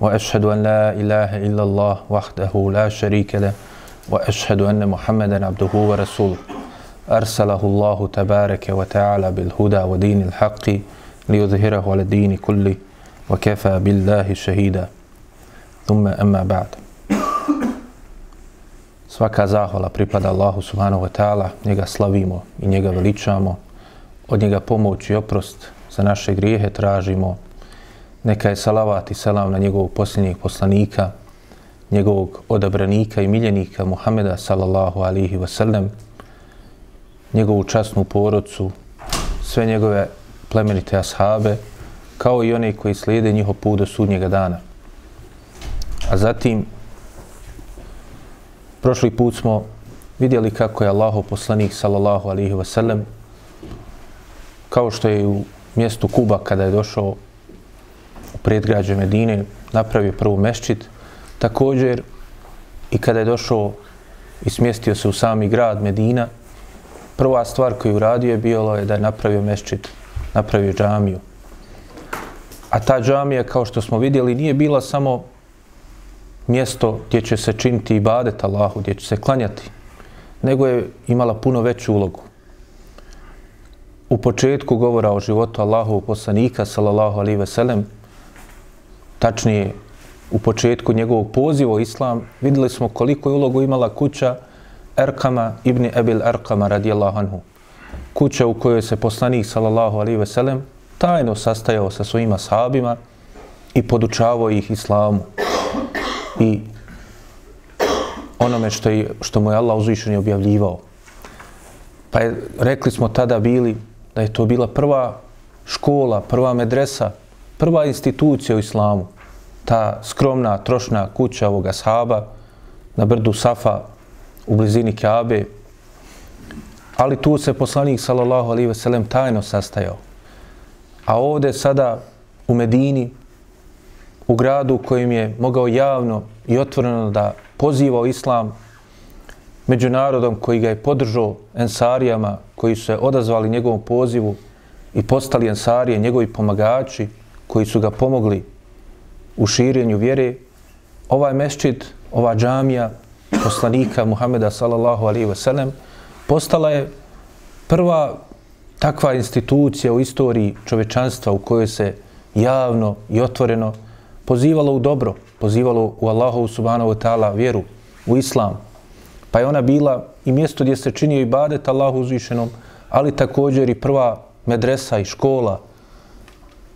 واشهد ان لا اله الا الله وحده لا شريك له واشهد ان محمدا عبده ورسوله ارسله الله تبارك وتعالى بالهدى ودين الحق ليظهره على الدين كله وكفى بالله شهيدا ثم اما بعد Svaka zahvala pripada Allahu subhanahu wa ta'ala, njega slavimo i njega veličamo, od njega pomoć i oprost za naše grijehe tražimo, Neka je salavat i salam na njegovog posljednjeg poslanika, njegovog odabranika i miljenika Muhameda sallallahu alihi wasallam, njegovu časnu porodcu, sve njegove plemenite ashabe, kao i one koji slijede njihov put do sudnjega dana. A zatim, prošli put smo vidjeli kako je Allahov poslanik sallallahu alihi wasallam kao što je u mjestu Kuba kada je došao predgrađe Medine napravio prvu meščit također i kada je došao i smjestio se u sami grad Medina prva stvar koju uradio je bilo je da je napravio meščit napravio džamiju a ta džamija kao što smo vidjeli nije bila samo mjesto gdje će se činiti ibadet Allahu, gdje će se klanjati, nego je imala puno veću ulogu. U početku govora o životu Allahu poslanika, sallallahu alaihi ve sellem, tačnije u početku njegovog poziva u islam, vidjeli smo koliko je ulogu imala kuća Erkama ibn Ebil Erkama radijallahu anhu. Kuća u kojoj se poslanik, sallallahu alaihi ve sellem, tajno sastajao sa svojima sahabima i podučavao ih islamu i onome što, je, što mu je Allah uzvišen objavljivao. Pa je, rekli smo tada bili da je to bila prva škola, prva medresa, prva institucija u islamu. Ta skromna, trošna kuća ovoga sahaba na brdu Safa u blizini Kaabe. Ali tu se poslanik sallallahu alaihi ve sellem tajno sastajao. A ovde sada u Medini u gradu kojim je mogao javno i otvoreno da poziva u islam među narodom koji ga je podržao ensarijama koji su se odazvali njegovom pozivu i postali ensarije, njegovi pomagači koji su ga pomogli u širenju vjere, ovaj meščid, ova džamija poslanika Muhameda sallallahu alaihi ve sellem postala je prva takva institucija u istoriji čovečanstva u kojoj se javno i otvoreno pozivalo u dobro, pozivalo u Allahovu subhanahu wa ta'ala vjeru, u islam. Pa je ona bila i mjesto gdje se činio ibadet Allahu uzvišenom, ali također i prva medresa i škola,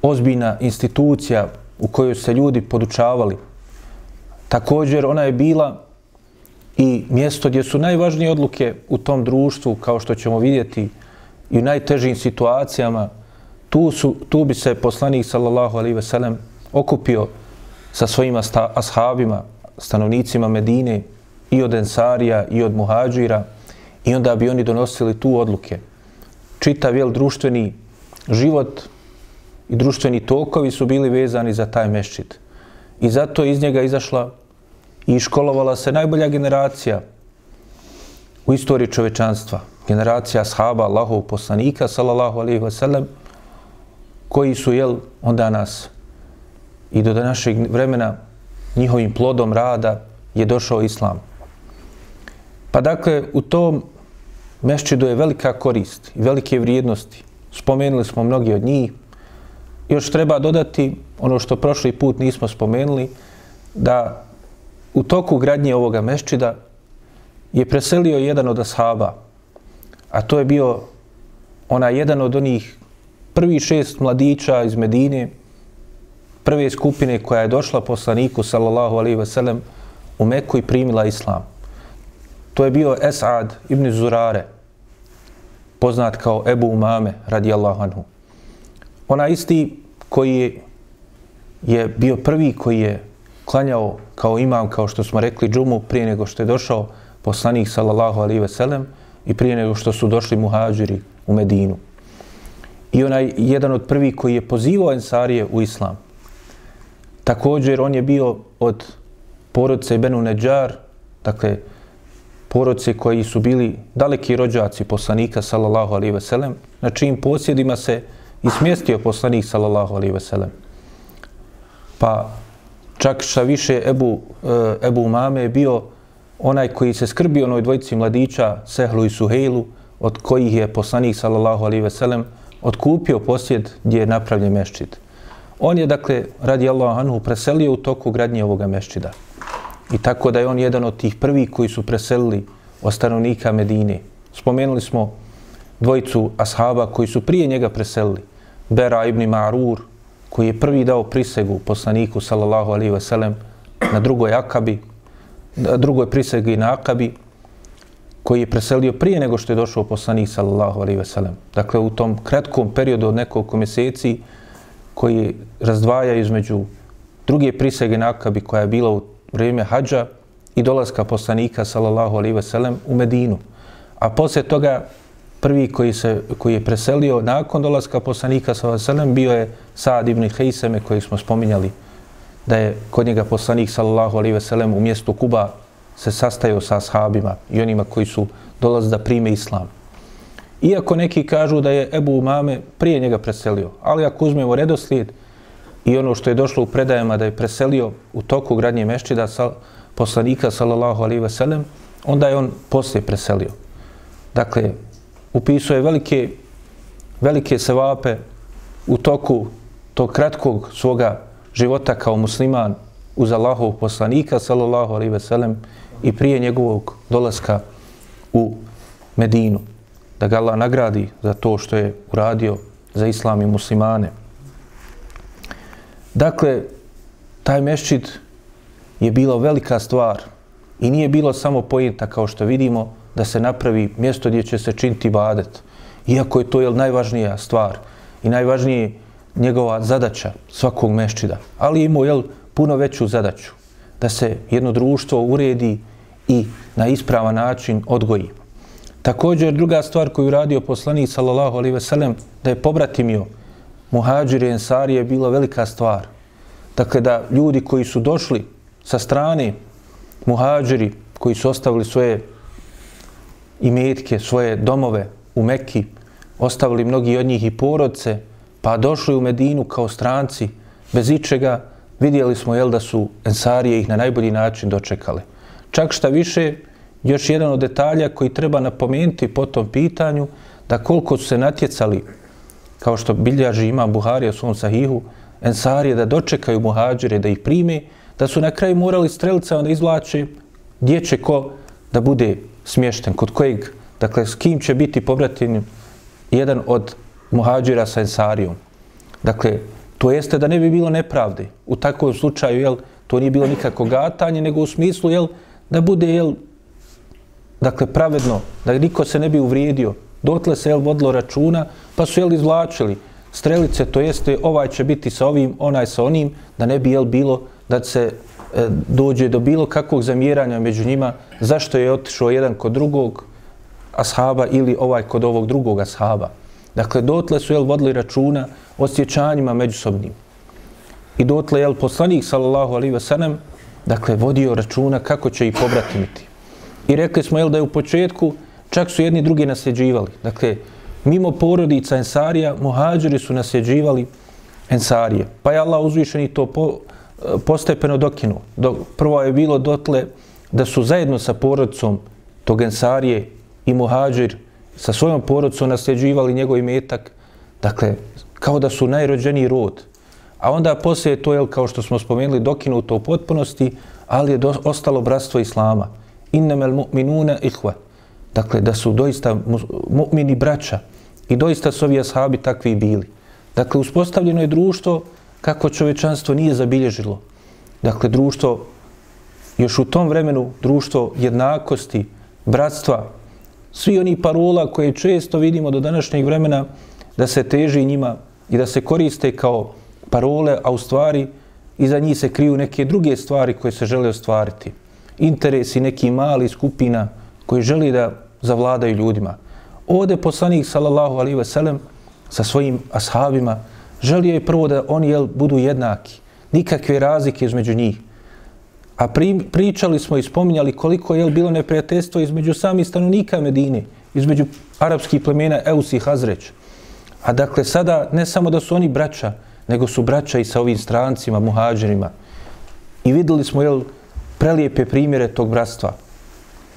ozbiljna institucija u kojoj se ljudi podučavali. Također ona je bila i mjesto gdje su najvažnije odluke u tom društvu, kao što ćemo vidjeti i u najtežim situacijama, tu, su, tu bi se poslanik sallallahu alaihi ve sellem okupio sa svojim ashabima, stanovnicima Medine, i od Ensarija, i od Muhađira, i onda bi oni donosili tu odluke. Čitav jel društveni život i društveni tokovi su bili vezani za taj meščit. I zato iz njega izašla i školovala se najbolja generacija u istoriji čovečanstva. Generacija ashaba Allahov poslanika, sallallahu alaihi wa sallam, koji su, jel, onda nas i do današnjeg vremena njihovim plodom rada je došao islam. Pa dakle, u tom mešćidu je velika korist i velike vrijednosti. Spomenuli smo mnogi od njih. Još treba dodati ono što prošli put nismo spomenuli, da u toku gradnje ovoga mešćida je preselio jedan od ashaba, a to je bio ona jedan od onih prvi šest mladića iz Medine, prve skupine koja je došla poslaniku sallallahu alaihi ve sellem u Meku i primila islam. To je bio Esad ibn Zurare, poznat kao Ebu Umame radijallahu anhu. Ona isti koji je, bio prvi koji je klanjao kao imam, kao što smo rekli, džumu prije nego što je došao poslanik sallallahu alaihi ve sellem i prije nego što su došli muhađiri u Medinu. I onaj jedan od prvih koji je pozivao Ensarije u islam. Također on je bio od porodice Benu Neđar, dakle, porodice koji su bili daleki rođaci poslanika sallallahu alaihi ve sellem, na čijim posjedima se i smjestio poslanik sallallahu alaihi ve sellem. Pa čak šta više Ebu, e, Ebu Mame je bio onaj koji se skrbio onoj dvojici mladića Sehlu i Suhejlu, od kojih je poslanik sallallahu alaihi ve sellem odkupio posjed gdje je napravljen meščid. On je, dakle, radi Allah anhu, preselio u toku gradnje ovoga meščida. I tako da je on jedan od tih prvih koji su preselili od stanovnika Medine. Spomenuli smo dvojicu ashaba koji su prije njega preselili. Bera ibn Ma'rur, koji je prvi dao prisegu poslaniku, sallallahu alaihi ve sellem, na drugoj akabi, na drugoj prisegi na akabi, koji je preselio prije nego što je došao poslanik, sallallahu alaihi ve sellem. Dakle, u tom kratkom periodu od nekoliko mjeseci, koji razdvaja između druge prisege na akabi, koja je bila u vrijeme hađa i dolaska poslanika sallallahu alaihi ve sellem u Medinu. A poslije toga prvi koji, se, koji je preselio nakon dolaska poslanika sallallahu alaihi ve sellem bio je Saad ibn Hejseme koji smo spominjali da je kod njega poslanik sallallahu alaihi ve sellem u mjestu Kuba se sastajao sa ashabima i onima koji su dolazili da prime islam. Iako neki kažu da je Ebu Umame prije njega preselio, ali ako uzmemo redoslijed, i ono što je došlo u predajama da je preselio u toku gradnje mešćida sa poslanika sallallahu alaihi ve sellem, onda je on poslije preselio. Dakle, upisao je velike, velike sevape u toku tog kratkog svoga života kao musliman uz Allahov poslanika sallallahu alaihi ve sellem i prije njegovog dolaska u Medinu. Da ga Allah nagradi za to što je uradio za islam i muslimane. Dakle, taj mešćid je bila velika stvar i nije bilo samo pojenta kao što vidimo da se napravi mjesto gdje će se činiti ibadet. Iako je to je najvažnija stvar i najvažnije njegova zadaća svakog meščida. Ali imao je puno veću zadaću da se jedno društvo uredi i na ispravan način odgoji. Također druga stvar koju radio poslanik sallallahu alejhi ve sellem da je pobratimio muhađiri i ensari je bila velika stvar. Dakle, da ljudi koji su došli sa strane muhađiri, koji su ostavili svoje imetke, svoje domove u Mekki, ostavili mnogi od njih i porodce, pa došli u Medinu kao stranci, bez ičega, vidjeli smo jel da su ensarije ih na najbolji način dočekale. Čak šta više, još jedan od detalja koji treba napomenuti po tom pitanju, da koliko su se natjecali kao što biljaži ima Buharija u svom sahihu, ensarije da dočekaju muhađire, da ih prime, da su na kraju morali strelca da izvlače gdje će ko da bude smješten, kod kojeg, dakle, s kim će biti pobratin jedan od muhađira sa ensarijom. Dakle, to jeste da ne bi bilo nepravde. U takvom slučaju, jel, to nije bilo nikako gatanje, nego u smislu, jel, da bude, jel, dakle, pravedno, da niko se ne bi uvrijedio, Dotle se jel vodilo računa, pa su jel izvlačili strelice, to jeste ovaj će biti sa ovim, onaj sa onim, da ne bi jel bilo da se E, dođe do bilo kakvog zamjeranja među njima, zašto je otišao jedan kod drugog ashaba ili ovaj kod ovog drugog ashaba. Dakle, dotle su jel vodili računa o sjećanjima međusobnim. I dotle je poslanik, sallallahu alaihi wa sallam, dakle, vodio računa kako će ih pobratimiti. I rekli smo jel da je u početku Čak su jedni drugi nasljeđivali. Dakle, mimo porodica Ensarija, muhađiri su nasljeđivali Ensarije. Pa je Allah uzvišen i to po, postepeno dokinu. Do, prvo je bilo dotle da su zajedno sa porodicom Togensarije i muhađir sa svojom porodicom nasljeđivali njegov imetak. Dakle, kao da su najrođeniji rod. A onda poslije to je, kao što smo spomenuli, dokinuto u potpunosti, ali je do, ostalo bratstvo Islama. Innemel mu'minuna ihva. Dakle, da su doista mu'mini braća i doista su ovi ashabi takvi bili. Dakle, uspostavljeno je društvo kako čovečanstvo nije zabilježilo. Dakle, društvo, još u tom vremenu, društvo jednakosti, bratstva, svi oni parola koje često vidimo do današnjeg vremena da se teži njima i da se koriste kao parole, a u stvari iza njih se kriju neke druge stvari koje se žele ostvariti. Interesi neki mali skupina koji želi da zavladaju ljudima. Ode poslanik sallallahu alaihi ve sellem sa svojim ashabima želio je prvo da oni jel, budu jednaki. Nikakve razlike između njih. A pri, pričali smo i spominjali koliko je bilo neprijateljstvo između samih stanovnika Medine, između arapskih plemena Eus i Hazreć. A dakle, sada ne samo da su oni braća, nego su braća i sa ovim strancima, muhađerima. I videli smo, jel, prelijepe primjere tog bratstva.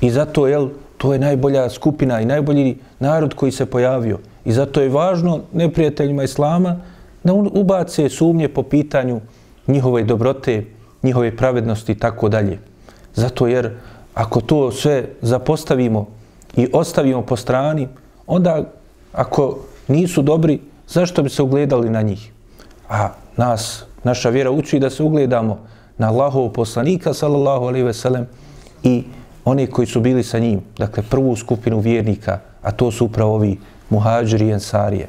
I zato, jel, to je najbolja skupina i najbolji narod koji se pojavio. I zato je važno neprijateljima Islama da ubace sumnje po pitanju njihove dobrote, njihove pravednosti i tako dalje. Zato jer ako to sve zapostavimo i ostavimo po strani, onda ako nisu dobri, zašto bi se ugledali na njih? A nas, naša vjera uči da se ugledamo na Allahov poslanika, sallallahu alaihi ve sellem, i oni koji su bili sa njim, dakle prvu skupinu vjernika, a to su upravo ovi muhađiri i ensarije.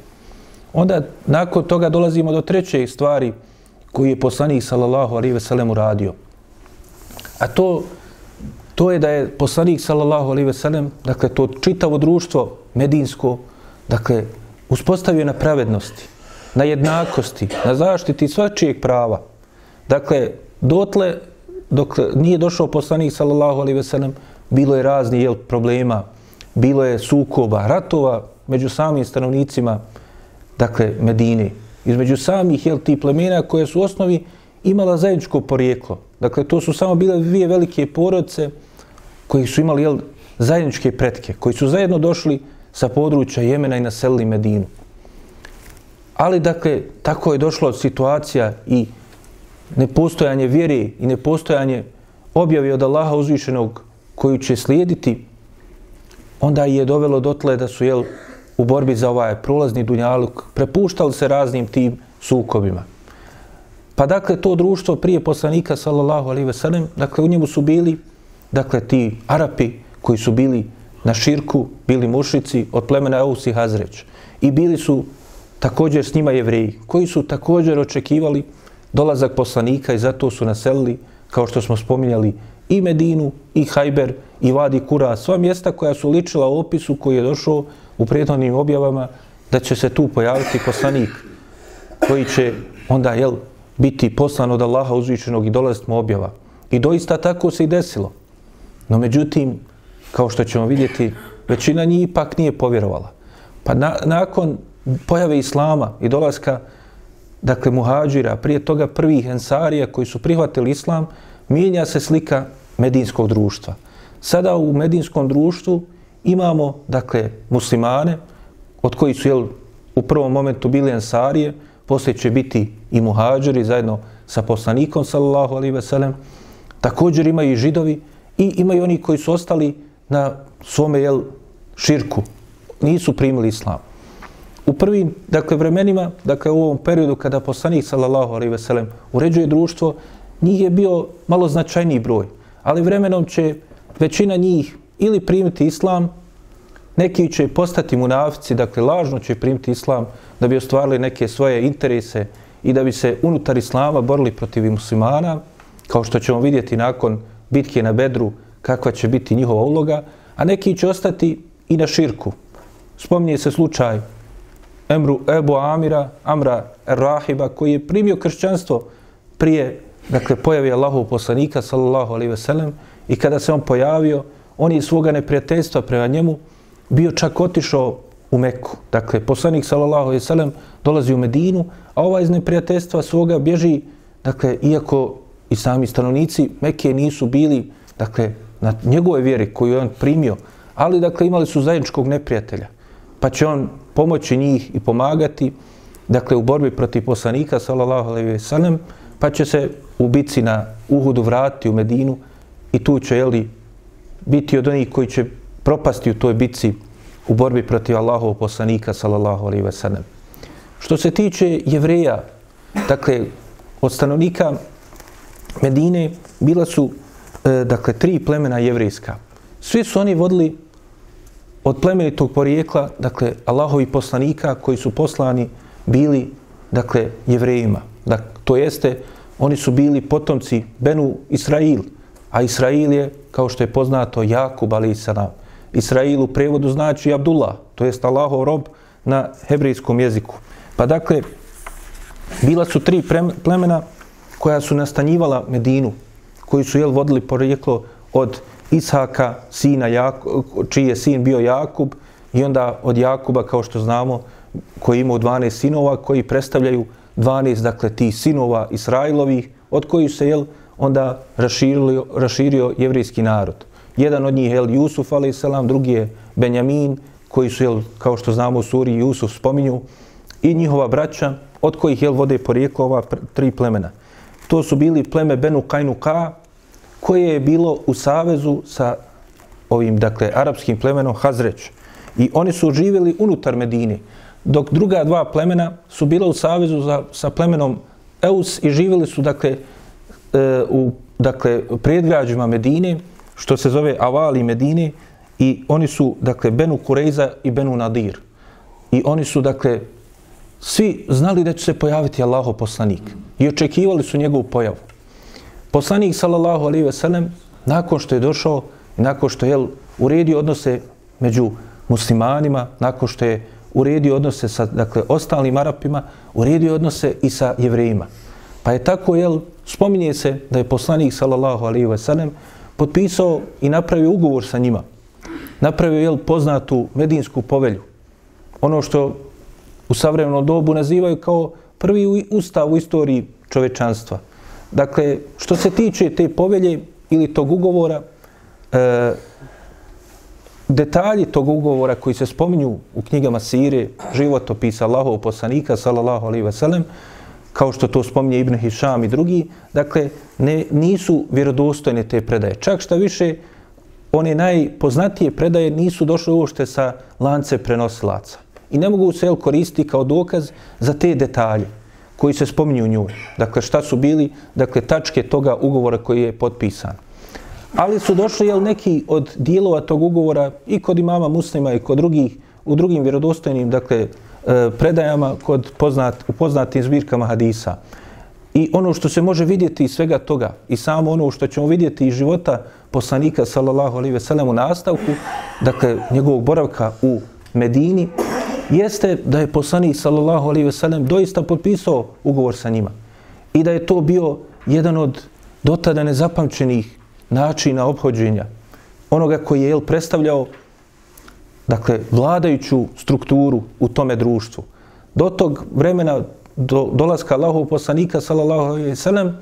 Onda nakon toga dolazimo do treće stvari koji je poslanik sallallahu alejhi ve sellem uradio. A to, to je da je poslanik sallallahu alejhi ve sellem, dakle to čitavo društvo medinsko, dakle uspostavio na pravednosti, na jednakosti, na zaštiti svačijeg prava. Dakle, dotle, dok nije došao poslanik sallallahu alaihi ve sellem, bilo je razni jel, problema, bilo je sukoba, ratova među samim stanovnicima, dakle, Medine, između samih jel, ti plemena koje su u osnovi imala zajedničko porijeklo. Dakle, to su samo bile dvije velike porodce koji su imali jel, zajedničke pretke, koji su zajedno došli sa područja Jemena i naselili Medinu. Ali, dakle, tako je došlo situacija i nepostojanje vjere i nepostojanje objavi od Allaha uzvišenog koju će slijediti, onda je dovelo dotle da su jel, u borbi za ovaj prolazni dunjaluk prepuštali se raznim tim sukobima. Pa dakle, to društvo prije poslanika, sallallahu alaihi ve sellem, dakle, u njemu su bili, dakle, ti Arapi koji su bili na širku, bili mušici od plemena Eus i Hazreć. I bili su također s njima jevreji, koji su također očekivali dolazak poslanika i zato su naselili, kao što smo spominjali, i Medinu, i Hajber, i Vadi Kura, sva mjesta koja su ličila u opisu koji je došao u prijetodnim objavama, da će se tu pojaviti poslanik koji će onda jel, biti poslan od Allaha uzvičenog i dolaziti mu objava. I doista tako se i desilo. No međutim, kao što ćemo vidjeti, većina njih ipak nije povjerovala. Pa na, nakon pojave Islama i dolaska dakle muhađira, prije toga prvih ensarija koji su prihvatili Islam, mijenja se slika medinskog društva. Sada u medinskom društvu imamo, dakle, muslimane, od koji su, jel, u prvom momentu bili ensarije, poslije će biti i muhađiri zajedno sa poslanikom, sallallahu alaihi veselem. Također imaju i židovi i imaju oni koji su ostali na svome, jel, širku. Nisu primili islam. U prvim, dakle, vremenima, dakle, u ovom periodu kada poslanik, sallallahu alaihi veselem, uređuje društvo, njih je bio malo značajniji broj ali vremenom će većina njih ili primiti islam, neki će postati munafici, dakle lažno će primiti islam da bi ostvarili neke svoje interese i da bi se unutar islama borili protiv muslimana, kao što ćemo vidjeti nakon bitke na Bedru kakva će biti njihova uloga, a neki će ostati i na širku. Spominje se slučaj Emru Ebu Amira, Amra Rahiba, koji je primio kršćanstvo prije dakle, pojavi Allahov poslanika, sallallahu alaihi ve sellem, i kada se on pojavio, on je svoga neprijateljstva prema njemu bio čak otišao u Meku. Dakle, poslanik, sallallahu alejhi ve sellem, dolazi u Medinu, a ova iz neprijateljstva svoga bježi, dakle, iako i sami stanovnici Mekke nisu bili, dakle, na njegove vjeri koju je on primio, ali, dakle, imali su zajedničkog neprijatelja. Pa će on pomoći njih i pomagati, dakle, u borbi protiv poslanika, sallallahu alaihi ve sellem, pa će se u bici na Uhudu vratiti u Medinu i tu će jeli, biti od onih koji će propasti u toj bitci u borbi protiv Allahovog poslanika sallallahu alaihi ve sellem. Što se tiče jevreja, dakle, od stanovnika Medine bila su e, dakle, tri plemena jevrejska. Svi su oni vodili od plemenitog porijekla, dakle, Allahovi poslanika koji su poslani bili, dakle, jevrejima. Dakle, to jeste, oni su bili potomci Benu Israil, a Israil je, kao što je poznato, Jakub, ali i. Israil u prevodu znači Abdullah, to jest Allahov rob na hebrijskom jeziku. Pa dakle, bila su tri plemena koja su nastanjivala Medinu, koji su jel vodili porijeklo od Ishaka, sina Jakub, čiji je sin bio Jakub, i onda od Jakuba, kao što znamo, koji imao 12 sinova, koji predstavljaju 12, dakle, ti sinova Israilovih, od kojih se, jel, onda raširio, raširio jevrijski narod. Jedan od njih je Jusuf, ali selam, drugi je Benjamin, koji su, jel, kao što znamo u suri Jusuf spominju, i njihova braća, od kojih jel, vode porijeklo ova tri plemena. To su bili pleme Benu Kajnu Ka, koje je bilo u savezu sa ovim, dakle, arapskim plemenom Hazreć. I oni su živjeli unutar Medine, dok druga dva plemena su bila u savezu za, sa plemenom Eus i živjeli su, dakle, e, u dakle, predgrađima Medine, što se zove Avali Medine, i oni su, dakle, Benu Kureiza i Benu Nadir. I oni su, dakle, svi znali da će se pojaviti Allaho poslanik i očekivali su njegovu pojavu. Poslanik, sallallahu alaihi ve sellem, nakon što je došao i nakon što je uredio odnose među muslimanima, nakon što je uredio odnose sa dakle, ostalim Arapima, uredio odnose i sa jevrejima. Pa je tako, jel, spominje se da je poslanik, sallallahu alaihi ve sellem, potpisao i napravio ugovor sa njima. Napravio, je poznatu medinsku povelju. Ono što u savremenom dobu nazivaju kao prvi ustav u istoriji čovečanstva. Dakle, što se tiče te povelje ili tog ugovora, e, detalji tog ugovora koji se spominju u knjigama Sire, životopisa Allahov poslanika, sallallahu alaihi sellem kao što to spominje Ibn Hisham i drugi, dakle, ne, nisu vjerodostojne te predaje. Čak šta više, one najpoznatije predaje nisu došle uošte sa lance prenosilaca. I ne mogu se koristiti kao dokaz za te detalje koji se spominju u njoj. Dakle, šta su bili, dakle, tačke toga ugovora koji je potpisan. Ali su došli jel, neki od dijelova tog ugovora i kod imama muslima i kod drugih, u drugim vjerodostojnim dakle, e, predajama kod poznat, u poznatim zbirkama hadisa. I ono što se može vidjeti iz svega toga i samo ono što ćemo vidjeti iz života poslanika sallallahu alejhi ve sellem u nastavku, dakle njegovog boravka u Medini, jeste da je poslanik sallallahu alejhi ve sellem doista potpisao ugovor sa njima. I da je to bio jedan od dotada nezapamćenih načina obhođenja onoga koji je jel, predstavljao dakle, vladajuću strukturu u tome društvu. Do tog vremena, do dolaska Allahov poslanika, sallallahu alaihi ve sellem,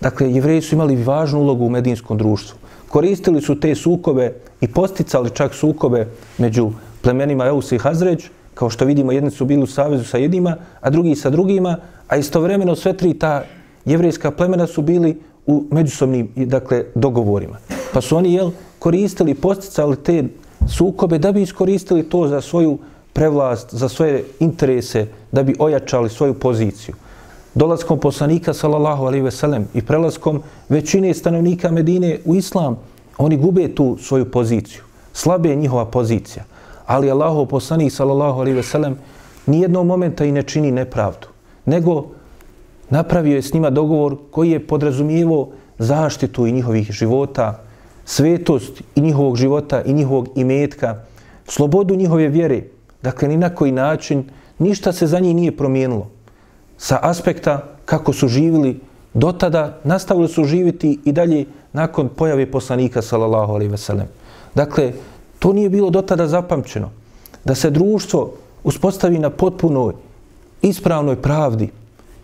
dakle, jevreji su imali važnu ulogu u medinskom društvu. Koristili su te sukobe i posticali čak sukobe među plemenima Eus i Hazreć, kao što vidimo, jedni su bili u savezu sa jednima, a drugi sa drugima, a istovremeno sve tri ta jevrejska plemena su bili u međusobnim dakle, dogovorima. Pa su oni jel, koristili, posticali te sukobe da bi iskoristili to za svoju prevlast, za svoje interese, da bi ojačali svoju poziciju. Dolaskom poslanika, sallallahu alaihi veselem, i prelaskom većine stanovnika Medine u islam, oni gube tu svoju poziciju. Slabe je njihova pozicija ali Allahov poslanik sallallahu alejhi ve sellem ni jednog momenta i ne čini nepravdu, nego napravio je s njima dogovor koji je podrazumijevao zaštitu i njihovih života, svetost i njihovog života i njihovog imetka, slobodu njihove vjere. Dakle, ni na koji način ništa se za njih nije promijenilo. Sa aspekta kako su živili do tada, nastavili su živiti i dalje nakon pojave poslanika sallallahu alejhi ve sellem. Dakle, To nije bilo do tada zapamćeno. Da se društvo uspostavi na potpunoj, ispravnoj pravdi,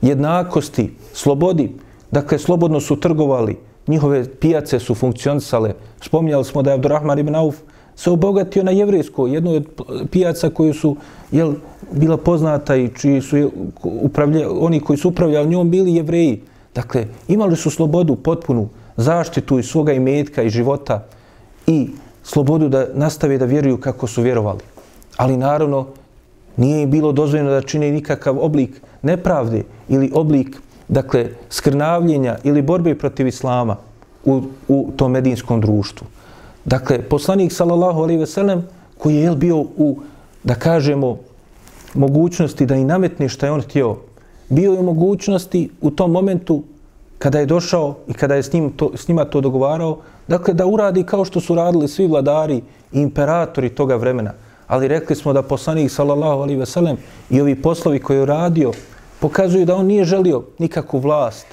jednakosti, slobodi. Dakle, slobodno su trgovali, njihove pijace su funkcionisale. Spominjali smo da je Abdurrahman ibn Auf se obogatio na jevrijsko, jednu od pijaca koju su jel, bila poznata i čiji su upravlja, oni koji su upravljali njom bili jevreji. Dakle, imali su slobodu potpunu, zaštitu i svoga imetka i života i slobodu da nastave da vjeruju kako su vjerovali. Ali naravno, nije im bilo dozvoljeno da čine nikakav oblik nepravde ili oblik, dakle, skrnavljenja ili borbe protiv islama u, u tom medinskom društvu. Dakle, poslanik, sallallahu alaihi veselem, koji je bio u, da kažemo, mogućnosti da i nametne što je on htio, bio je u mogućnosti u tom momentu kada je došao i kada je s, njim to, s njima to dogovarao, dakle da uradi kao što su radili svi vladari i imperatori toga vremena. Ali rekli smo da poslanik sallallahu alaihi veselem i ovi poslovi koje je radio pokazuju da on nije želio nikakvu vlast,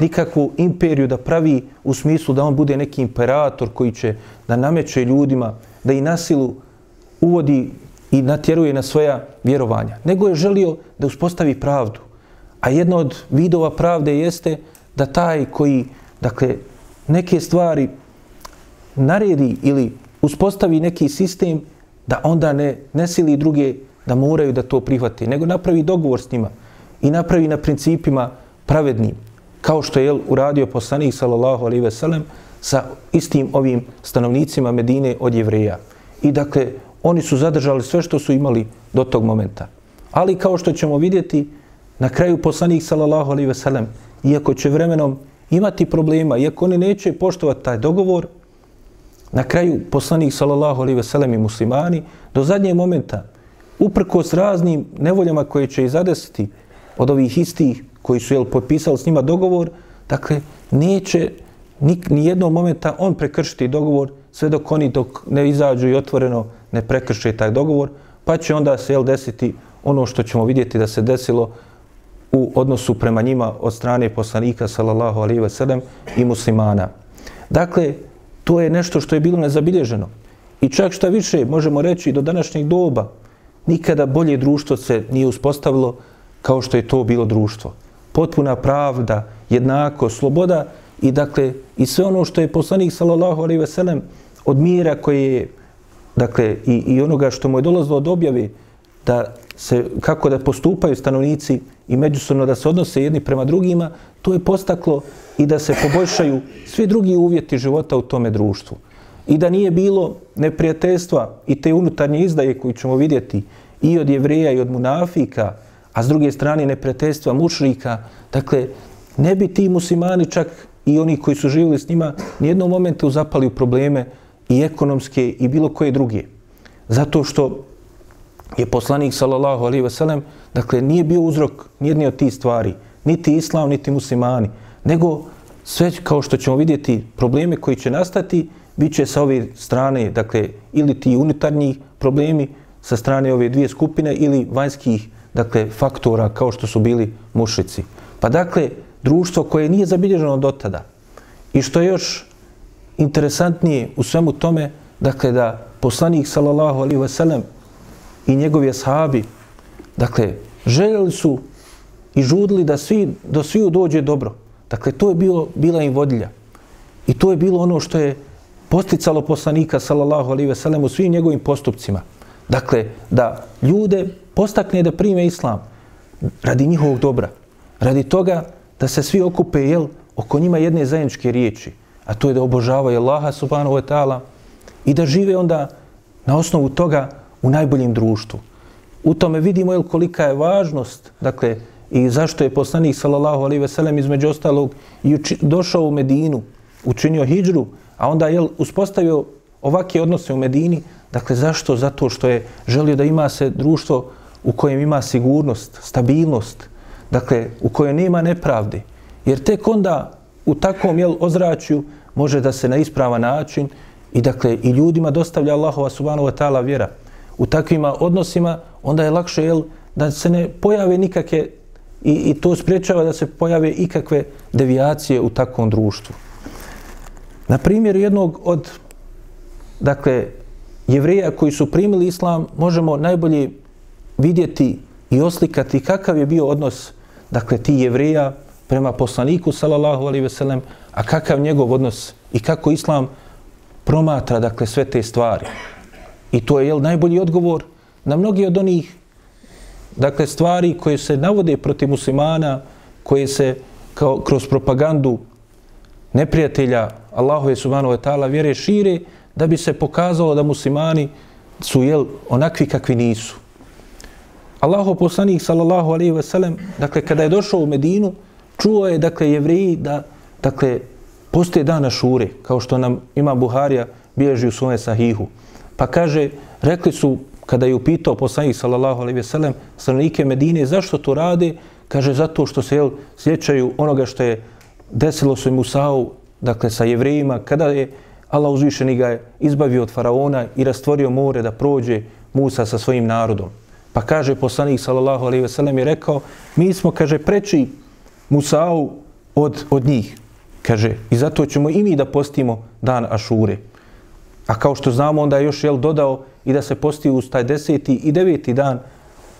nikakvu imperiju da pravi u smislu da on bude neki imperator koji će da nameće ljudima, da i nasilu uvodi i natjeruje na svoja vjerovanja. Nego je želio da uspostavi pravdu. A jedna od vidova pravde jeste da taj koji, dakle, neke stvari naredi ili uspostavi neki sistem, da onda ne, ne sili druge da moraju da to prihvate, nego napravi dogovor s njima i napravi na principima pravednim, kao što je uradio poslanik sallallahu alaihi ve sellem sa istim ovim stanovnicima Medine od jevreja. I dakle, oni su zadržali sve što su imali do tog momenta. Ali kao što ćemo vidjeti, na kraju poslanik sallallahu alaihi ve sellem iako će vremenom imati problema, iako oni neće poštovati taj dogovor, na kraju poslanik sallallahu alaihi ve sellem i muslimani do zadnjeg momenta, uprko s raznim nevoljama koje će izadesiti od ovih istih koji su jel, potpisali s njima dogovor, dakle, neće ni, ni jednog momenta on prekršiti dogovor sve dok oni dok ne izađu i otvoreno ne prekrše taj dogovor, pa će onda se jel, desiti ono što ćemo vidjeti da se desilo u odnosu prema njima od strane poslanika sallallahu alaihi ve sellem i muslimana. Dakle, to je nešto što je bilo nezabilježeno. I čak šta više možemo reći do današnjeg doba, nikada bolje društvo se nije uspostavilo kao što je to bilo društvo. Potpuna pravda, jednako, sloboda i dakle i sve ono što je poslanik sallallahu alejhi ve sellem od mira koje je dakle i, i onoga što mu je dolazilo od objave da se kako da postupaju stanovnici i međusobno da se odnose jedni prema drugima, to je postaklo i da se poboljšaju svi drugi uvjeti života u tome društvu. I da nije bilo neprijateljstva i te unutarnje izdaje koju ćemo vidjeti i od jevreja i od munafika, a s druge strane neprijateljstva mušrika, dakle, ne bi ti muslimani čak i oni koji su živjeli s njima nijednom momentu zapali u probleme i ekonomske i bilo koje druge. Zato što je poslanik sallallahu alejhi ve sellem dakle nije bio uzrok nijedne od tih stvari niti islam niti muslimani nego sve kao što ćemo vidjeti probleme koji će nastati bit će sa ove strane dakle ili ti unutarnji problemi sa strane ove dvije skupine ili vanjskih dakle faktora kao što su bili mušici pa dakle društvo koje nije zabilježeno do tada i što je još interesantnije u svemu tome dakle da poslanik sallallahu alejhi ve sellem i njegovi ashabi, dakle, željeli su i žudili da svi, do sviju dođe dobro. Dakle, to je bilo, bila im vodilja. I to je bilo ono što je posticalo poslanika, sallallahu alaihi ve u svim njegovim postupcima. Dakle, da ljude postakne da prime islam radi njihovog dobra. Radi toga da se svi okupe, jel, oko njima jedne zajedničke riječi, a to je da obožavaju Allaha subhanahu wa ta'ala i da žive onda na osnovu toga u najboljem društvu. U tome vidimo jel, kolika je važnost, dakle, i zašto je poslanik, sallallahu alaihi ve sellem, između ostalog, i uči, došao u Medinu, učinio hijđru, a onda je uspostavio ovakve odnose u Medini, dakle, zašto? Zato što je želio da ima se društvo u kojem ima sigurnost, stabilnost, dakle, u kojem nema nepravde. Jer tek onda u takvom jel, ozračju može da se na ispravan način i dakle i ljudima dostavlja Allahova subhanahu wa ta'ala vjera u takvim odnosima, onda je lakše jel, da se ne pojave nikakve i, i to spriječava da se pojave ikakve devijacije u takvom društvu. Na primjer jednog od dakle, jevreja koji su primili islam, možemo najbolje vidjeti i oslikati kakav je bio odnos dakle, ti jevreja prema poslaniku, sallallahu alejhi ve sellem, a kakav njegov odnos i kako islam promatra dakle, sve te stvari. I to je jel, najbolji odgovor na mnogi od onih dakle, stvari koje se navode protiv muslimana, koje se kao, kroz propagandu neprijatelja Allahove subhanahu wa ta'ala vjere šire, da bi se pokazalo da muslimani su jel, onakvi kakvi nisu. Allahu poslanik sallallahu alaihi ve sellem, dakle, kada je došao u Medinu, čuo je, dakle, jevreji da, dakle, postoje dana šure, kao što nam ima Buharija bježi u svome sahihu. Pa kaže, rekli su, kada je upitao poslanik sallallahu alaihi ve sellem, stanovnike Medine, zašto to rade? Kaže, zato što se jel, sjećaju onoga što je desilo se Musa'u, dakle sa jevrejima, kada je Allah uzvišeni ga je izbavio od faraona i rastvorio more da prođe Musa sa svojim narodom. Pa kaže poslanik sallallahu alejhi ve sellem je rekao: "Mi smo kaže preči Musa'u od od njih." Kaže: "I zato ćemo i mi da postimo dan Ašure." A kao što znamo, onda je još jel dodao i da se posti uz taj deseti i deveti dan,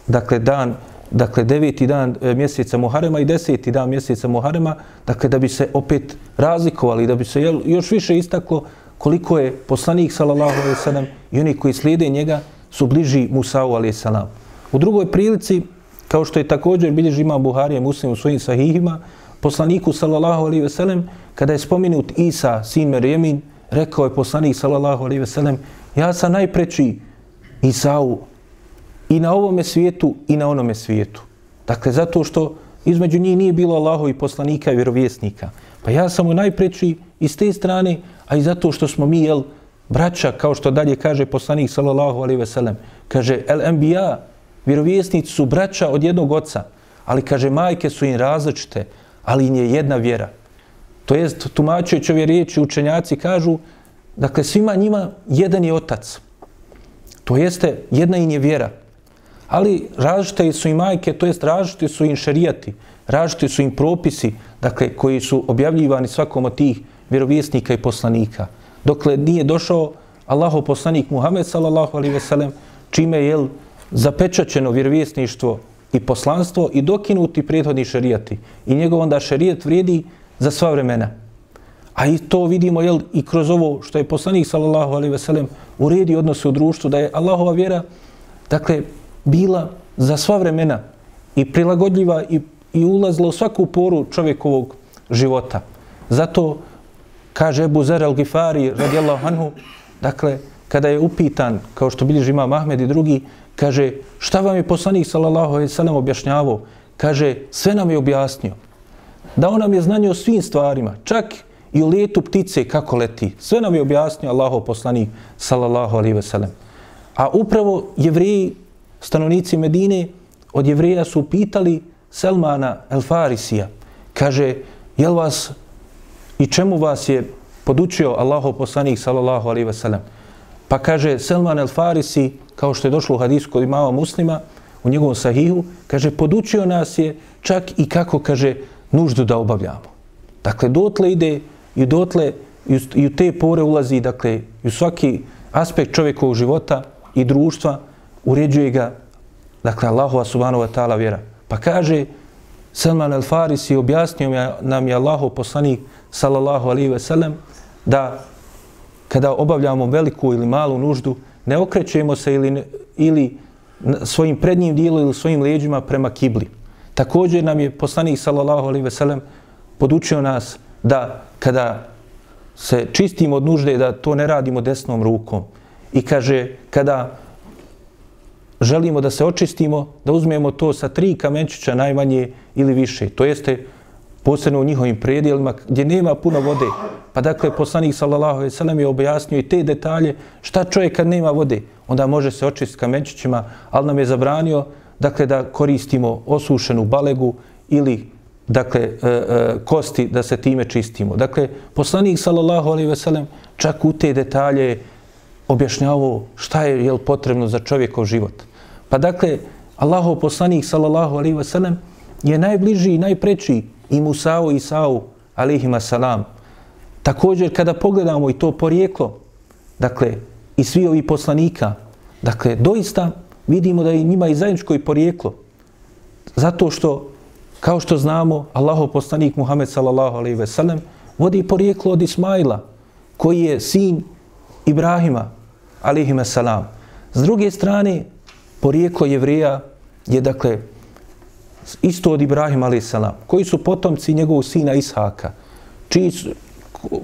dakle dan, dakle deveti dan e, mjeseca Muharema i deseti dan mjeseca Muharema, dakle da bi se opet razlikovali, da bi se jel, još više istaklo koliko je poslanik sallallahu alejhi ve sellem i oni koji slijede njega su bliži Musa'u alejhi salam. U drugoj prilici, kao što je također bilježi ima Buharija muslim u svojim sahihima, poslaniku sallallahu alejhi ve sellem kada je spomenut Isa, sin Merjemin, rekao je poslanik sallallahu alejhi ve sellem ja sam najpreči Isau i na ovome svijetu i na onome svijetu. Dakle, zato što između njih nije bilo Allahovi poslanika i vjerovjesnika. Pa ja sam mu najpreči i s te strane, a i zato što smo mi, jel, braća, kao što dalje kaže poslanik sallallahu alejhi ve sellem, kaže el enbiya, vjerovjesnici su braća od jednog oca, ali kaže majke su im različite, ali im je jedna vjera. To jest, tumačujući ove riječi, učenjaci kažu, dakle, svima njima jedan je otac. To jeste, jedna im je vjera. Ali različite su i majke, to jest različite su im šarijati, različite su im propisi, dakle, koji su objavljivani svakom od tih vjerovjesnika i poslanika. Dokle nije došao Allahov poslanik Muhammed sallallahu alaihi ve sellem, čime je zapečaćeno vjerovjesništvo i poslanstvo i dokinuti prethodni šerijati. I njegov onda šerijat vrijedi za sva vremena. A i to vidimo jel, i kroz ovo što je poslanik sallallahu alaihi ve sellem uredi odnose u društvu, da je Allahova vjera dakle, bila za sva vremena i prilagodljiva i, i ulazila u svaku poru čovjekovog života. Zato kaže Ebu Zer al-Gifari radijallahu anhu, dakle, kada je upitan, kao što bilježi ima Mahmed i drugi, kaže, šta vam je poslanik sallallahu alejhi ve sellem objašnjavao? Kaže, sve nam je objasnio dao nam je znanje o svim stvarima, čak i o letu ptice kako leti. Sve nam je objasnio Allahov poslanik, sallallahu alejhi ve sellem. A upravo jevreji, stanovnici Medine, od jevreja su pitali Selmana El Farisija. Kaže, jel vas i čemu vas je podučio Allahov poslanik, sallallahu alejhi ve sellem? Pa kaže, Selman El Farisi, kao što je došlo u hadisu kod imama muslima, u njegovom sahihu, kaže, podučio nas je čak i kako, kaže, nuždu da obavljamo. Dakle, dotle ide i dotle i u te pore ulazi, dakle, i u svaki aspekt čovjekovog života i društva uređuje ga, dakle, Allahova subhanahu wa ta'ala vjera. Pa kaže, Salman al-Farisi objasnio nam je Allahov poslanik, sallallahu alaihi ve sellem, da kada obavljamo veliku ili malu nuždu, ne okrećemo se ili, ili svojim prednjim dijelom ili svojim leđima prema kibli. Također nam je poslanik sallallahu alejhi ve sellem podučio nas da kada se čistimo od nužde da to ne radimo desnom rukom. I kaže kada želimo da se očistimo, da uzmemo to sa tri kamenčića najmanje ili više. To jeste posebno u njihovim predijelima gdje nema puno vode. Pa dakle, poslanik sallallahu alejhi ve sellem je objasnio i te detalje šta čovjek kad nema vode, onda može se očistiti kamenčićima, ali nam je zabranio dakle da koristimo osušenu balegu ili dakle e, e, kosti da se time čistimo. Dakle, poslanik sallallahu alejhi ve sellem čak u te detalje objašnjavao šta je jel potrebno za čovjekov život. Pa dakle, Allahov poslanik sallallahu alejhi ve sellem je najbliži i najpreči i Musao i Sa'u alejhi salam. Također kada pogledamo i to porijeklo, dakle, i svi ovi poslanika, dakle, doista vidimo da je njima i zajedničko i porijeklo. Zato što, kao što znamo, Allaho poslanik Muhammed sallallahu alaihi ve sellem vodi porijeklo od Ismaila, koji je sin Ibrahima alaihi salam. S druge strane, porijeklo jevrija je, dakle, isto od Ibrahima alaihi salam, koji su potomci njegovog sina Ishaka, čiji su,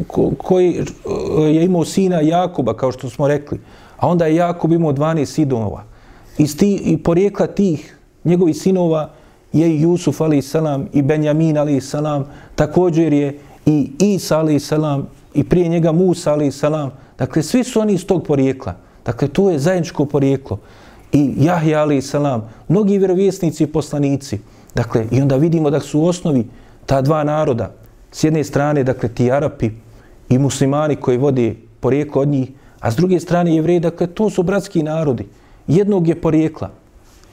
ko, koji e, je imao sina Jakuba, kao što smo rekli, a onda je Jakub imao 12 sidonova iz ti, i porijekla tih njegovih sinova je i Jusuf ali salam i Benjamin ali salam. Također je i Isa ali salam i prije njega Musa ali salam. Dakle svi su oni iz tog porijekla. Dakle to je zajedničko porijeklo i Jahja alaih salam mnogi vjerovjesnici i poslanici dakle i onda vidimo da su u osnovi ta dva naroda s jedne strane, dakle, ti Arapi i muslimani koji vode porijeklo od njih, a s druge strane jevreji, dakle, to su bratski narodi. Jednog je porijekla.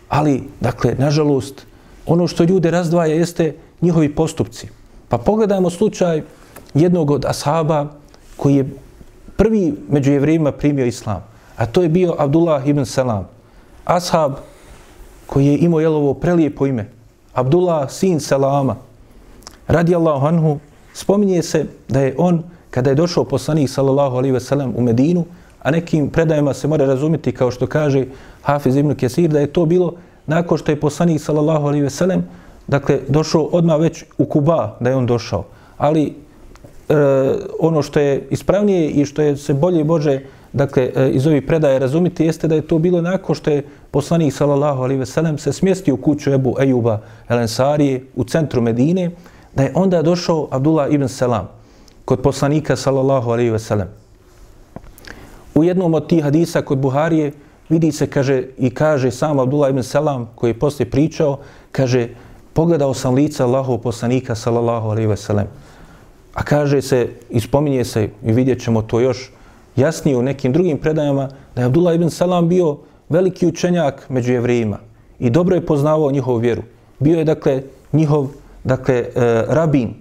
Ali, dakle, nažalost, ono što ljude razdvaja jeste njihovi postupci. Pa pogledajmo slučaj jednog od ashaba koji je prvi među jevrejima primio islam. A to je bio Abdullah ibn Salam. Ashab koji je imao jelovo prelijepo ime. Abdullah, sin Salama. Radi Allahu anhu, spominje se da je on, kada je došao poslanik sallallahu alaihi ve sellem u Medinu, a nekim predajama se mora razumjeti kao što kaže Hafiz ibn Kesir, da je to bilo nakon što je poslanik sallallahu alaihi ve sellem dakle, došao odmah već u Kuba da je on došao. Ali e, ono što je ispravnije i što je se bolje Bože dakle, e, iz ovih predaje razumiti jeste da je to bilo nakon što je poslanik sallallahu alaihi ve sellem se smjestio u kuću Ebu Ejuba El Ensarije u centru Medine, da je onda došao Abdullah ibn Selam kod poslanika sallallahu alaihi ve sellem. U jednom od tih hadisa kod Buharije vidi se kaže i kaže sam Abdullah ibn Selam koji je poslije pričao, kaže pogledao sam lica Allahov poslanika sallallahu alejhi ve sellem. A kaže se ispominje se i vidjet ćemo to još jasnije u nekim drugim predajama da je Abdullah ibn Salam bio veliki učenjak među jevrejima i dobro je poznavao njihovu vjeru. Bio je dakle njihov dakle e, rabin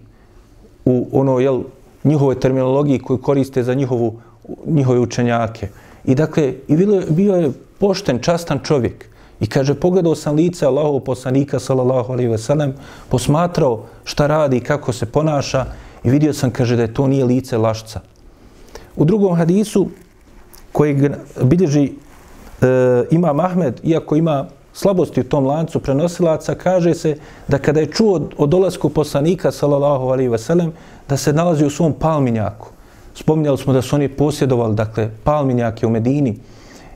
u ono jel njihovoj terminologiji koju koriste za njihovu njihove učenjake. I dakle i bilo, bio je pošten, častan čovjek. I kaže, pogledao sam lice Allahov poslanika, sallallahu alaihi ve sellem, posmatrao šta radi, kako se ponaša i vidio sam, kaže, da je to nije lice lašca. U drugom hadisu, koji bilježi e, ima Mahmed, iako ima slabosti u tom lancu prenosilaca, kaže se da kada je čuo o dolasku poslanika, sallallahu alaihi ve sellem, da se nalazi u svom palminjaku. Spominjali smo da su oni posjedovali, dakle, palminjake u Medini.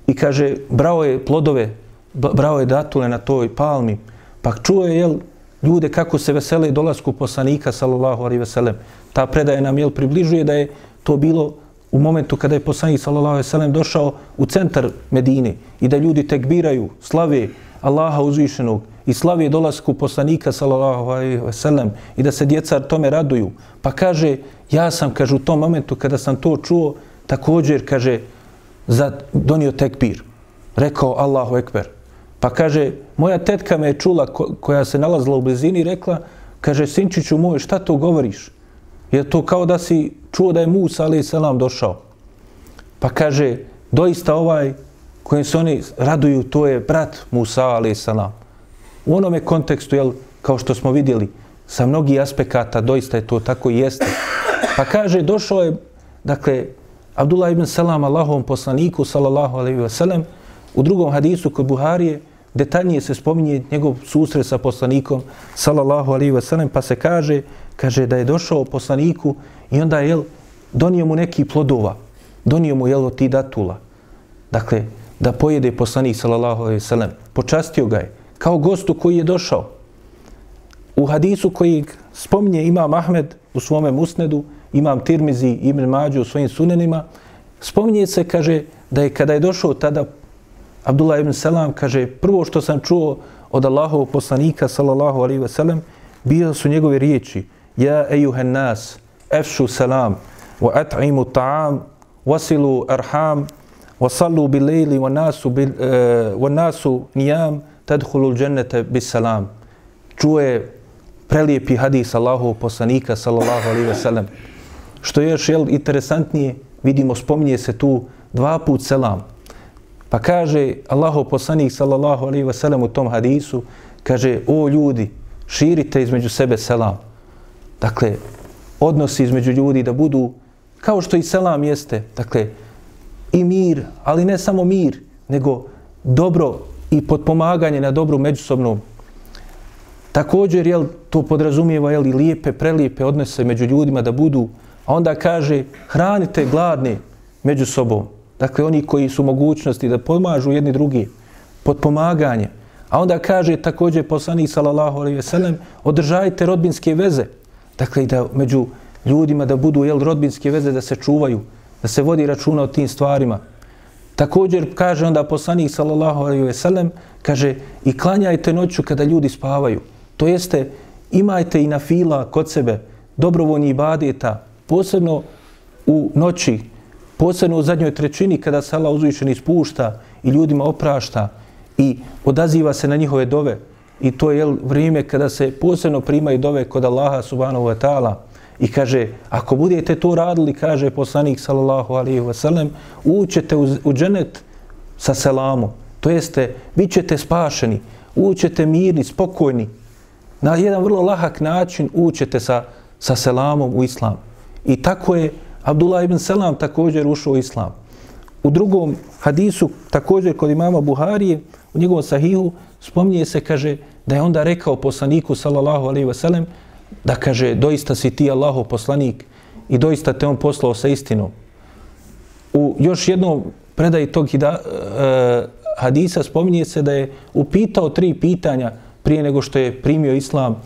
I kaže, brao je plodove brao je datule na toj palmi, pa čuo je jel, ljude kako se vesele dolasku poslanika, sallallahu alaihi veselem. Ta predaje nam jel, približuje da je to bilo u momentu kada je poslanik, sallallahu alejhi ve sellem došao u centar Medine i da ljudi tekbiraju, slave Allaha uzvišenog i slave dolasku poslanika, sallallahu alejhi ve sellem i da se djeca tome raduju. Pa kaže, ja sam, kaže, u tom momentu kada sam to čuo, također, kaže, za, donio tekbir. Rekao Allahu ekber. Pa kaže, moja tetka me je čula koja se nalazila u blizini i rekla, kaže, sinčiću moj, šta to govoriš? Je to kao da si čuo da je Musa, ali je selam, došao. Pa kaže, doista ovaj kojim se oni raduju, to je brat Musa, ali je selam. U onome kontekstu, jel, kao što smo vidjeli, sa mnogih aspekata, doista je to tako i jeste. Pa kaže, došao je, dakle, Abdullah ibn Salam, Allahovom poslaniku, sallallahu alaihi wa sallam, u drugom hadisu kod Buharije, detaljnije se spominje njegov susret sa poslanikom sallallahu alaihi sellem pa se kaže kaže da je došao poslaniku i onda je donio mu neki plodova. Donio mu jelo ti datula dakle da pojede poslanik sallallahu alaihi sellem. počastio ga je kao gostu koji je došao. U hadisu koji spominje imam Ahmed u svome musnedu imam Tirmizi ibn Mađu u svojim sunenima spominje se kaže da je kada je došao tada Abdullah ibn Salam kaže, prvo što sam čuo od Allahovog poslanika, sallallahu alaihi ve sellem, bio su njegove riječi, Ja ejuhen nas, efšu salam, wa at'imu ta'am, wasilu arham, wa sallu bil lejli, wa nasu, bil, uh, wa nasu bis salam. Čuje prelijepi hadis Allahovog poslanika, sallallahu alaihi ve sellem. Što je još jel, interesantnije, vidimo, spominje se tu dva put selam. Pa kaže Allahu poslanik sallallahu alaihi ve sellem u tom hadisu, kaže o ljudi, širite između sebe selam. Dakle, odnosi između ljudi da budu kao što i selam jeste, dakle, i mir, ali ne samo mir, nego dobro i potpomaganje na dobru međusobnom. Također, jel, to podrazumijeva, jel, i lijepe, prelijepe odnose među ljudima da budu, a onda kaže, hranite gladne među sobom. Dakle, oni koji su mogućnosti da pomažu jedni drugi podpomaganje. A onda kaže također poslanik sallallahu alejhi ve sellem održajte rodbinske veze. Dakle, da među ljudima da budu jel, rodbinske veze da se čuvaju, da se vodi računa o tim stvarima. Također kaže onda poslanik sallallahu alejhi ve sellem kaže i klanjajte noću kada ljudi spavaju. To jeste imajte i na fila kod sebe dobrovoljni ibadeta, posebno u noći, posebno u zadnjoj trećini kada se Allah uzvišen ispušta i ljudima oprašta i odaziva se na njihove dove. I to je vrijeme kada se posebno primaju dove kod Allaha subhanahu wa ta'ala. I kaže, ako budete to radili, kaže poslanik sallallahu alaihi wa sallam, ućete u, u dženet sa selamom. To jeste, bit ćete spašeni, ućete mirni, spokojni. Na jedan vrlo lahak način ućete sa, sa selamom u islam. I tako je Abdullah ibn Selam također ušao u islam. U drugom hadisu, također kod imama Buharije, u njegovom sahihu, spominje se, kaže, da je onda rekao poslaniku, sallallahu alaihi wasallam sellem, da kaže, doista si ti Allahov poslanik i doista te on poslao sa istinom. U još jednom predaji tog hida, e, hadisa spominje se da je upitao tri pitanja prije nego što je primio islam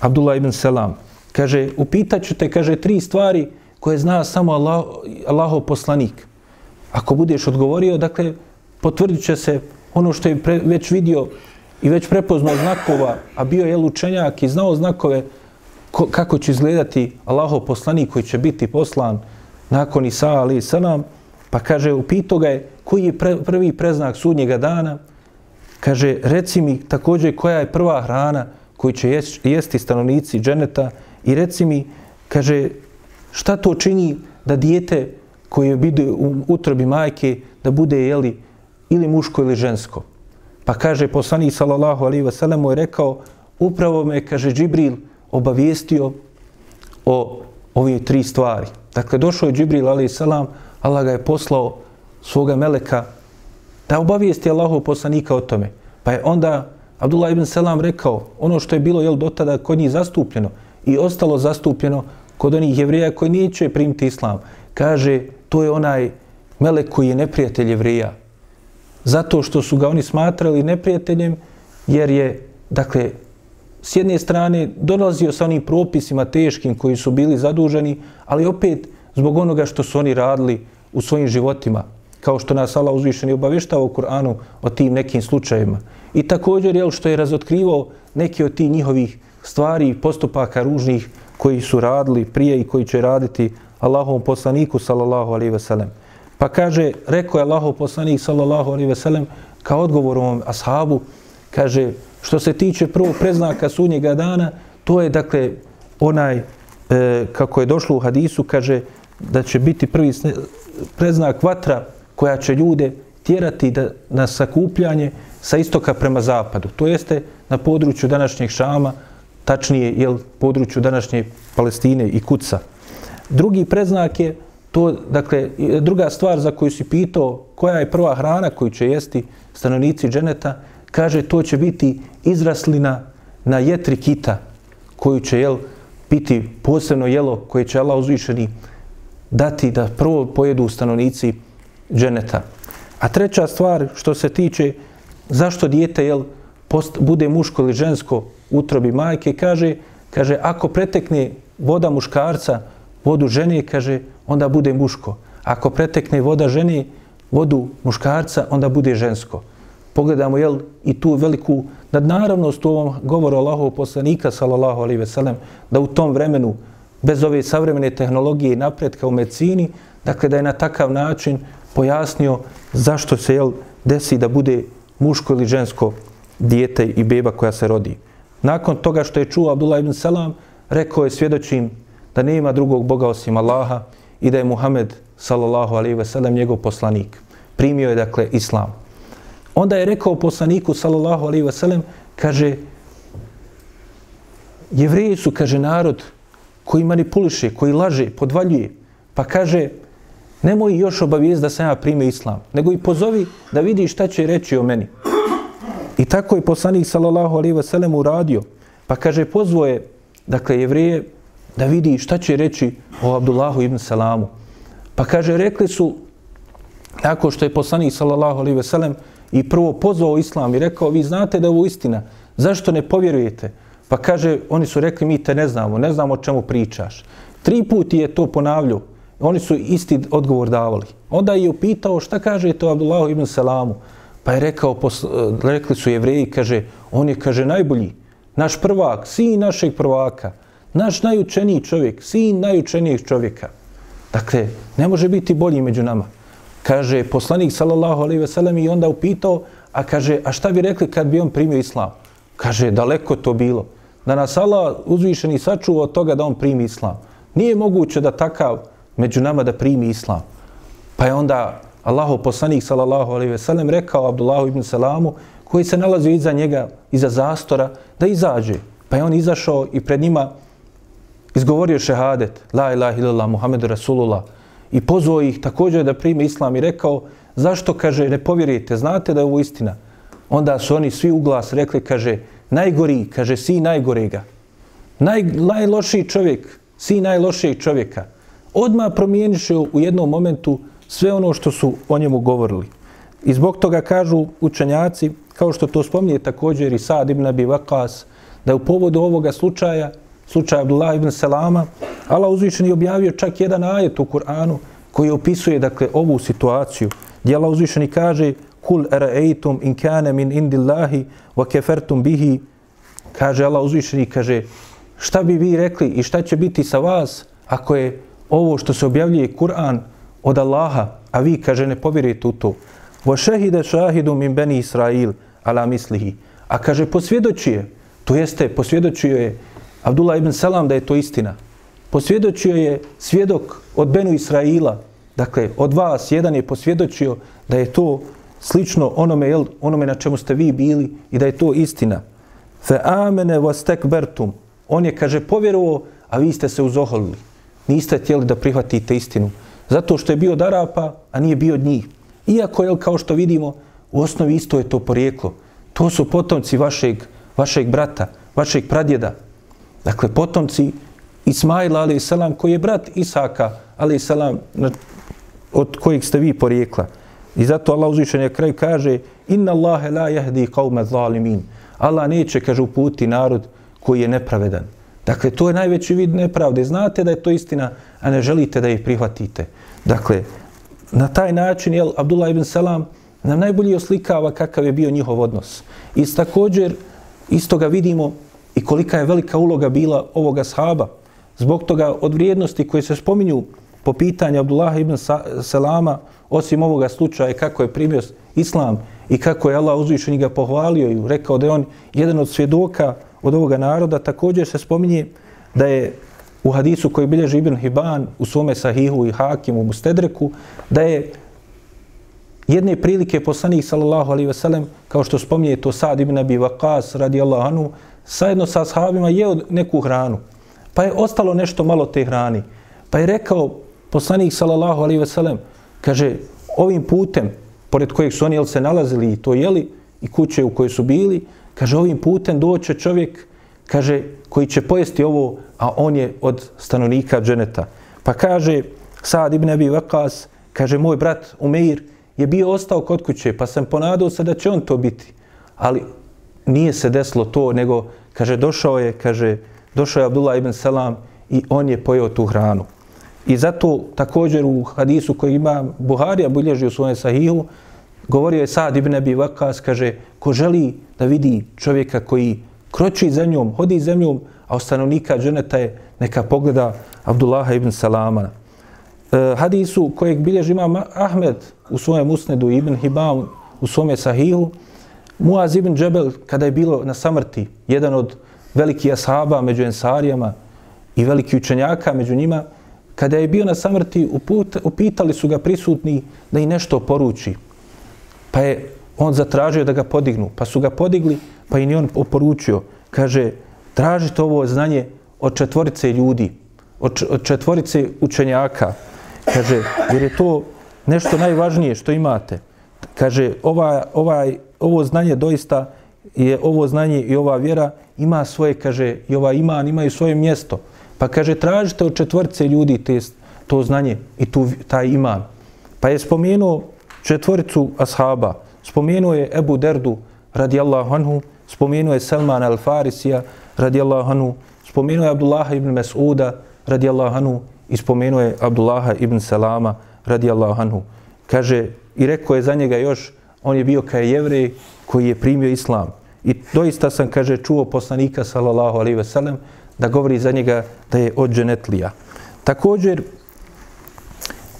Abdullah ibn Selam. Kaže, upitaću te, kaže, tri stvari koje zna samo Allah, Allahov poslanik. Ako budeš odgovorio, dakle, potvrdit će se ono što je pre, već vidio i već prepoznao znakova, a bio je učenjak i znao znakove ko, kako će izgledati Allahov poslanik koji će biti poslan nakon Isa ali salam, pa kaže, upito ga je koji je pre, prvi preznak sudnjega dana, kaže, reci mi također koja je prva hrana koju će jesti stanovnici dženeta i reci mi, kaže, šta to čini da dijete koje bude u utrobi majke da bude jeli ili muško ili žensko. Pa kaže poslanik sallallahu alaihi ve sellem mu je rekao upravo me kaže Džibril obavijestio o ove tri stvari. Dakle došao je Džibril alejhi selam, Allah ga je poslao svoga meleka da obavijesti Allahov poslanika o tome. Pa je onda Abdullah ibn Selam rekao ono što je bilo jel do tada kod njih zastupljeno i ostalo zastupljeno kod onih jevrija koji neće primiti islam. Kaže, to je onaj melek koji je neprijatelj jevrija. Zato što su ga oni smatrali neprijateljem, jer je, dakle, s jedne strane dolazio sa onim propisima teškim koji su bili zaduženi, ali opet zbog onoga što su oni radili u svojim životima, kao što nas Allah uzvišeni obavještava u Kur'anu o tim nekim slučajima. I također, jel, što je razotkrivao neke od tih njihovih stvari i postupaka ružnih koji su radili prije i koji će raditi Allahovom poslaniku sallallahu alaihi ve sellem. Pa kaže, rekao je Allahov poslanik sallallahu alaihi ve sellem kao odgovor ovom ashabu, kaže, što se tiče prvog preznaka sunnjega dana, to je dakle onaj, e, kako je došlo u hadisu, kaže da će biti prvi preznak vatra koja će ljude tjerati da, na sakupljanje sa istoka prema zapadu. To jeste na području današnjeg Šama, tačnije je području današnje Palestine i Kuca. Drugi preznak je to, dakle, druga stvar za koju si pitao koja je prva hrana koju će jesti stanovnici dženeta, kaže to će biti izraslina na jetri kita koju će jel, biti posebno jelo koje će Allah uzvišeni dati da prvo pojedu stanovnici dženeta. A treća stvar što se tiče zašto dijete jel, post, bude muško ili žensko utrobi majke, kaže, kaže ako pretekne voda muškarca, vodu žene, kaže, onda bude muško. Ako pretekne voda žene, vodu muškarca, onda bude žensko. Pogledamo, jel, i tu veliku nadnaravnost u ovom govoru Allahov poslanika, sallallahu alaihi ve sellem, da u tom vremenu, bez ove savremene tehnologije i napretka u medicini, dakle, da je na takav način pojasnio zašto se, jel, desi da bude muško ili žensko dijete i beba koja se rodi. Nakon toga što je čuo Abdullah ibn Salam, rekao je svjedočim da nema drugog Boga osim Allaha i da je Muhammed sallallahu alaihi ve sellem njegov poslanik. Primio je dakle islam. Onda je rekao poslaniku sallallahu alaihi ve sellem, kaže, jevreji su, kaže, narod koji manipuliše, koji laže, podvaljuje, pa kaže, nemoj još obavijest da sam ja primio islam, nego i pozovi da vidi šta će reći o meni. I tako je poslanik sallallahu alaihi ve sellem uradio. Pa kaže, pozvoje, dakle, jevreje da vidi šta će reći o Abdullahu ibn Salamu. Pa kaže, rekli su, nakon što je poslanik sallallahu alaihi ve sellem i prvo pozvao islam i rekao, vi znate da je ovo istina, zašto ne povjerujete? Pa kaže, oni su rekli, mi te ne znamo, ne znamo o čemu pričaš. Tri puti je to ponavljao, oni su isti odgovor davali. Onda je upitao šta kaže to Abdullahu ibn Salamu. Pa je rekao, rekli su jevreji, kaže, on je, kaže, najbolji, naš prvak, sin našeg prvaka naš najučeniji čovjek, sin najučenijeg čovjeka. Dakle, ne može biti bolji među nama. Kaže poslanik sallallahu alejhi ve sellem i onda upitao, a kaže, a šta bi rekli kad bi on primio islam? Kaže, daleko to bilo. Da nas Allah uzvišeni sačuva od toga da on primi islam. Nije moguće da takav među nama da primi islam. Pa je onda Allahov poslanik sallallahu alejhi ve sellem rekao Abdullahu ibn Salamu koji se nalazi iza njega, iza zastora, da izađe. Pa je on izašao i pred njima izgovorio šehadet, la ilaha illallah, Muhammedu Rasulullah, i pozvao ih također da prime islam i rekao, zašto, kaže, ne povjerujete, znate da je ovo istina. Onda su oni svi u glas rekli, kaže, najgori, kaže, si najgorega. Naj, najlošiji čovjek, si najlošijeg čovjeka. Odmah promijeniše u jednom momentu sve ono što su o njemu govorili. I zbog toga kažu učenjaci, kao što to spominje također i Sad ibn Abi Vakas, da je u povodu ovoga slučaja, slučaj Abdullah ibn Selama, Allah uzvišen je objavio čak jedan ajet u Kur'anu koji opisuje dakle ovu situaciju gdje Allah uzvišen i kaže kul era'eitum in kane min indillahi wa kefertum bihi kaže Allah uzvišen i kaže šta bi vi rekli i šta će biti sa vas ako je ovo što se objavljuje Kur'an od Allaha, a vi, kaže, ne povjerujete u to. Wa shahida shahidu min bani Israil ala mislihi. A kaže, posvjedočuje, to jeste, posvjedočio je Abdullah ibn Salam da je to istina. Posvjedočio je svjedok od Benu Israila, dakle, od vas jedan je posvjedočio da je to slično onome, jel, onome na čemu ste vi bili i da je to istina. Fe amene was tekbertum. On je, kaže, povjerovao, a vi ste se uzoholili. Niste htjeli da prihvatite istinu. Zato što je bio od Arapa, a nije bio od njih. Iako, jel, kao što vidimo, u osnovi isto je to porijeklo. To su potomci vašeg, vašeg brata, vašeg pradjeda. Dakle, potomci Ismaila, ali selam, koji je brat Isaka, ali selam, od kojeg ste vi porijekla. I zato Allah uzvišen je kraj kaže Inna Allahe la jahdi qawme zalimin. Allah neće, kaže, uputi narod koji je nepravedan. Dakle, to je najveći vid nepravde. Znate da je to istina, a ne želite da je prihvatite. Dakle, na taj način, jel, Abdullah ibn Salam nam najbolje oslikava kakav je bio njihov odnos. I također, isto ga vidimo i kolika je velika uloga bila ovoga sahaba. Zbog toga od vrijednosti koje se spominju po pitanju Abdullah ibn Salama, osim ovoga slučaja kako je primio islam i kako je Allah uzvišen ga pohvalio i rekao da je on jedan od svjedoka od ovoga naroda, također se spominje da je u hadisu koji bilježi Ibn Hiban u svome sahihu i hakimu u Mustedreku, da je jedne prilike poslanik sallallahu alaihi sellem kao što spominje to Sad ibn Abi Waqas radijallahu anhu, sajedno sa ashabima jeo neku hranu. Pa je ostalo nešto malo te hrani. Pa je rekao poslanik sallallahu alaihi sellem kaže, ovim putem, pored kojeg su oni jel, se nalazili i to jeli, i kuće u kojoj su bili, kaže, ovim putem doće čovjek, kaže, koji će pojesti ovo, a on je od stanovnika dženeta. Pa kaže, Sad ibn Abi Waqas, kaže, moj brat Umeir je bio ostao kod kuće, pa sam ponadao se da će on to biti. Ali nije se desilo to, nego, kaže, došao je, kaže, došao je Abdullah ibn Salam i on je pojeo tu hranu. I zato također u hadisu koji ima Buharija bilježi u svojem sahihu, govorio je Sad ibn Abi Vakas, kaže, ko želi da vidi čovjeka koji kroči zemljom, hodi zemljom, a stanovnika dženeta je neka pogleda Abdullaha ibn Salama. E, hadisu kojeg bilježi ima Ahmed u svojem usnedu ibn Hibam u svome sahihu, Muaz ibn Džebel, kada je bilo na samrti, jedan od velikih ashaba među ensarijama i veliki učenjaka među njima, kada je bio na samrti, uput, upitali su ga prisutni da i nešto poruči. Pa je on zatražio da ga podignu. Pa su ga podigli, pa i on oporučio. Kaže, tražite ovo znanje od četvorice ljudi, od četvorice učenjaka. Kaže, jer je to nešto najvažnije što imate. Kaže, ova, ovaj, ovo znanje doista je ovo znanje i ova vjera ima svoje, kaže, i ova iman imaju svoje mjesto. Pa kaže, tražite od četvrce ljudi te, to znanje i tu, taj iman. Pa je spomenuo četvoricu ashaba. Spomenuo je Ebu Derdu radijallahu anhu, spomenuo je Salman al-Farisija radijallahu anhu, spomenuo je Abdullaha ibn Mas'uda radijallahu anhu i spomenuo je Abdullaha ibn Salama radijallahu anhu. Kaže, i rekao je za njega još, on je bio kao jevrej koji je primio islam. I doista sam, kaže, čuo poslanika, sallallahu alaihi ve sellem, da govori za njega da je od dženetlija. Također,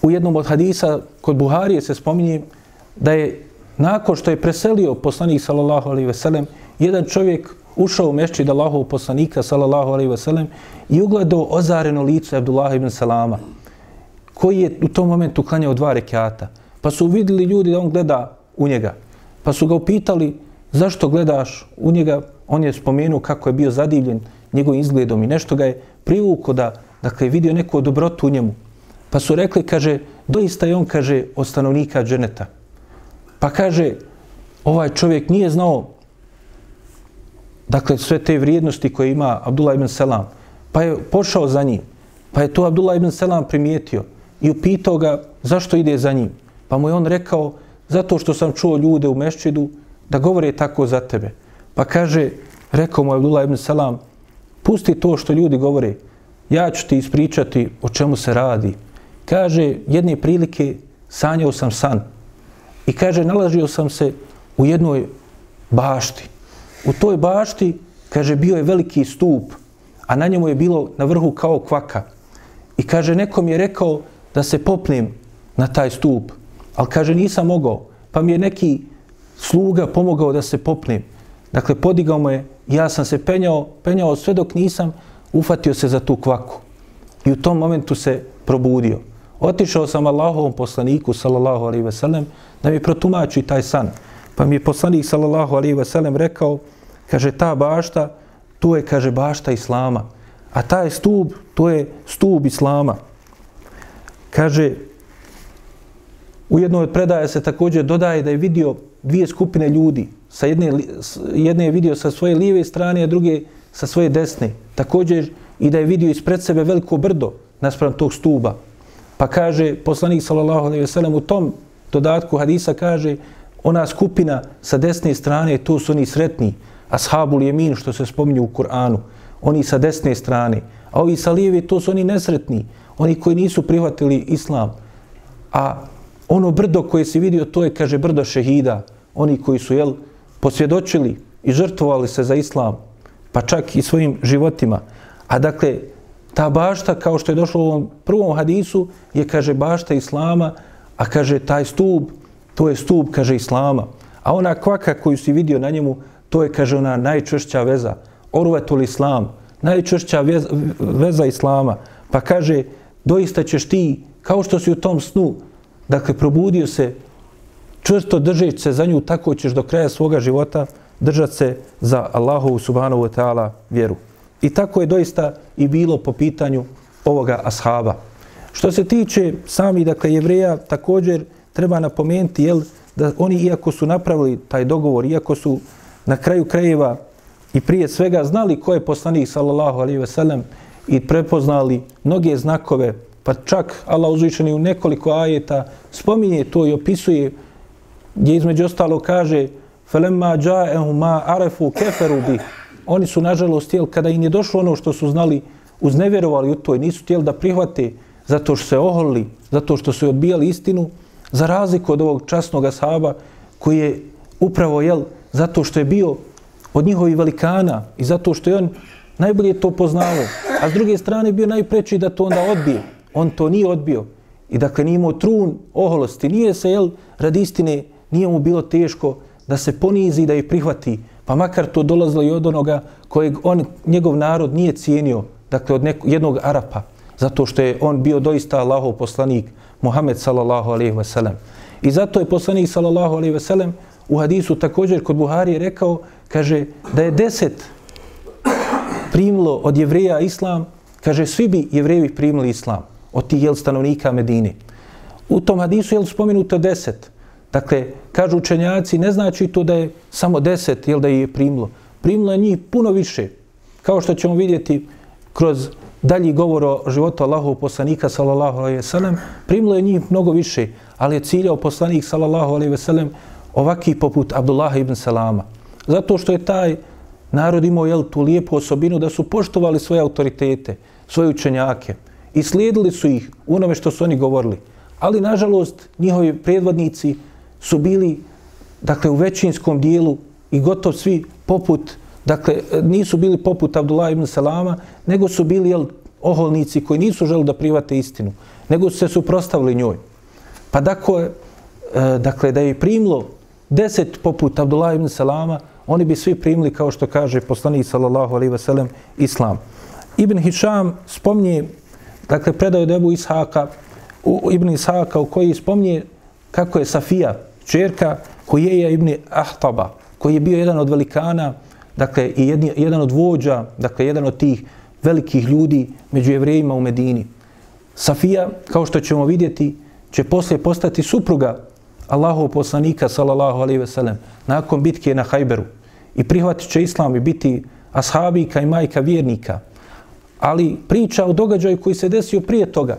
u jednom od hadisa kod Buharije se spominje da je nakon što je preselio poslanik sallallahu alaihi ve sellem, jedan čovjek ušao u mešćid Allahov poslanika sallallahu alaihi ve sellem i ugledao ozareno lice Abdullah ibn Salama koji je u tom momentu klanjao dva rekata. Pa su vidjeli ljudi da on gleda u njega. Pa su ga upitali zašto gledaš u njega. On je spomenuo kako je bio zadivljen njegovim izgledom i nešto ga je privuko da dakle, vidio neku dobrotu u njemu. Pa su rekli, kaže, doista je on, kaže, od stanovnika dženeta. Pa kaže, ovaj čovjek nije znao dakle, sve te vrijednosti koje ima Abdullah ibn Selam. Pa je pošao za njim. Pa je to Abdullah ibn Selam primijetio i upitao ga zašto ide za njim. Pa mu je on rekao, zato što sam čuo ljude u mešćidu da govore tako za tebe. Pa kaže, rekao mu Abdullah ibn Salam, pusti to što ljudi govore, ja ću ti ispričati o čemu se radi. Kaže, jedne prilike sanjao sam san i kaže, nalažio sam se u jednoj bašti. U toj bašti, kaže, bio je veliki stup, a na njemu je bilo na vrhu kao kvaka. I kaže, nekom je rekao da se popnem na taj stup, ali kaže, nisam mogao, pa mi je neki sluga pomogao da se popnem. Dakle, podigao mu je, ja sam se penjao, penjao sve dok nisam ufatio se za tu kvaku. I u tom momentu se probudio. Otišao sam Allahovom poslaniku, sallallahu alaihi ve sellem, da mi protumači taj san. Pa mi je poslanik, sallallahu alaihi ve sellem, rekao, kaže, ta bašta, tu je, kaže, bašta Islama. A taj stub, to je stub Islama. Kaže, u jednoj od predaja se također dodaje da je vidio dvije skupine ljudi. Sa jedne, jedne je vidio sa svoje lijeve strane, a druge sa svoje desne. Također i da je vidio ispred sebe veliko brdo naspram tog stuba. Pa kaže poslanik sallallahu alejhi ve sellem u tom dodatku hadisa kaže ona skupina sa desne strane to su oni sretni ashabul jemin što se spominju u Kur'anu oni sa desne strane a ovi sa lijeve to su oni nesretni oni koji nisu prihvatili islam a ono brdo koje si vidio to je kaže brdo šehida oni koji su jel posvjedočili i žrtvovali se za islam pa čak i svojim životima a dakle ta bašta, kao što je došlo u ovom prvom hadisu, je, kaže, bašta Islama, a kaže, taj stup, to je stup, kaže, Islama. A ona kvaka koju si vidio na njemu, to je, kaže, ona najčvršća veza. Orvetul Islam, najčvršća veza, veza Islama. Pa kaže, doista ćeš ti, kao što si u tom snu, dakle, probudio se, čvrsto držeći se za nju, tako ćeš do kraja svoga života držati se za Allahovu subhanahu wa ta'ala vjeru. I tako je doista i bilo po pitanju ovoga ashaba. Što se tiče sami, dakle, jevreja, također treba napomenuti, jel, da oni, iako su napravili taj dogovor, iako su na kraju krajeva i prije svega znali ko je poslanik, sallallahu alaihi ve sellem, i prepoznali mnoge znakove, pa čak Allah uzvišeni u nekoliko ajeta spominje to i opisuje, gdje između ostalo kaže فَلَمَّا جَاءَهُ مَا عَرَفُوا كَفَرُوا بِهِ oni su nažalost jel, kada im je došlo ono što su znali, uznevjerovali u to i nisu htjeli da prihvate zato što se oholili, zato što su odbijali istinu, za razliku od ovog časnog ashaba koji je upravo jel, zato što je bio od njihovih velikana i zato što je on najbolje to poznao, a s druge strane bio najpreći da to onda odbije. On to nije odbio. I dakle nije imao trun oholosti. Nije se, jel, radi istine, nije mu bilo teško da se ponizi i da je prihvati pa makar to dolazilo i od onoga kojeg on, njegov narod nije cijenio, dakle od nekog, jednog Arapa, zato što je on bio doista Allahov poslanik, Muhammed sallallahu alaihi ve sellem. I zato je poslanik sallallahu alaihi ve sellem u hadisu također kod Buhari je rekao, kaže da je deset primilo od jevreja islam, kaže svi bi jevreji primili islam od tih jel stanovnika Medine. U tom hadisu je spomenuto deset. Dakle, kažu učenjaci, ne znači to da je samo deset, jel da je primlo. Primlo je njih puno više. Kao što ćemo vidjeti kroz dalji govor o životu Allahovog poslanika, sallallahu alaihi veselem, primlo je njih mnogo više, ali je ciljao poslanik, sallallahu alaihi veselem, ovaki poput Abdullah ibn Salama. Zato što je taj narod imao jel, tu lijepu osobinu da su poštovali svoje autoritete, svoje učenjake i slijedili su ih onome što su oni govorili. Ali, nažalost, njihovi predvodnici su bili dakle u većinskom dijelu i gotov svi poput dakle, nisu bili poput Abdullah ibn Salama, nego su bili jel, oholnici koji nisu želi da private istinu, nego su se suprostavili njoj. Pa dakle, dakle da je primilo deset poput Abdullah ibn Salama, oni bi svi primili, kao što kaže poslanik sallallahu alaihi ve sellem, islam. Ibn Hišam spomnije, dakle, predaju debu Ishaka, u Ibn Ishaka, u koji spomnije kako je Safija, čerka Hujeja ibn Ahtaba, koji je bio jedan od velikana, dakle, i jedni, jedan od vođa, dakle, jedan od tih velikih ljudi među jevrejima u Medini. Safija, kao što ćemo vidjeti, će poslije postati supruga Allahov poslanika, sallallahu alaihi ve sellem, nakon bitke na Hajberu. I prihvatit će islam i biti ashabika i majka vjernika. Ali priča o događaju koji se desio prije toga,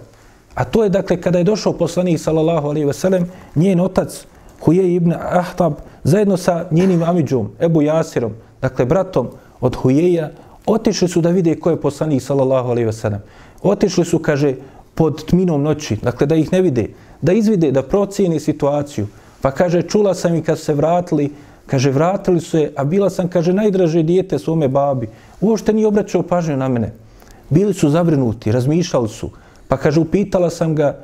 a to je dakle kada je došao poslanik, sallallahu alaihi ve sellem, njen otac, Huje ibn Ahtab, zajedno sa njenim amidžom, Ebu Jasirom, dakle bratom od Hujeja, otišli su da vide ko je poslanik, sallallahu alaihi ve sellem. Otišli su, kaže, pod tminom noći, dakle da ih ne vide, da izvide, da procijeni situaciju. Pa kaže, čula sam i kad se vratili, kaže, vratili su je, a bila sam, kaže, najdraže dijete svome babi. Uošte nije obraćao pažnju na mene. Bili su zabrinuti, razmišljali su. Pa kaže, upitala sam ga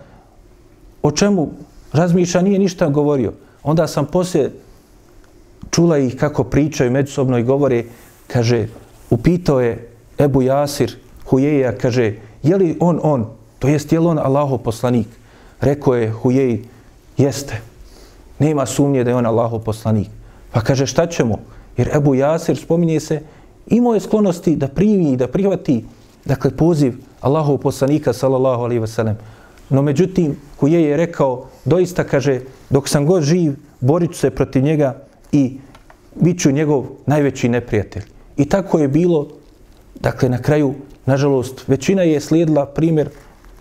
o čemu razmišlja, nije ništa govorio. Onda sam poslije čula ih kako pričaju međusobno i govore, kaže, upitao je Ebu Jasir, Hujeja, kaže, je li on on, to jest je li on Allaho poslanik? Rekao je Hujej, jeste. Nema sumnje da je on Allaho poslanik. Pa kaže, šta ćemo? Jer Ebu Jasir, spominje se, imao je sklonosti da primi i da prihvati, dakle, poziv Allahov poslanika, sallallahu alaihi wasallam. No, međutim, koji je rekao, doista, kaže, dok sam god živ, borit se protiv njega i bit ću njegov najveći neprijatelj. I tako je bilo, dakle, na kraju, nažalost, većina je slijedila primjer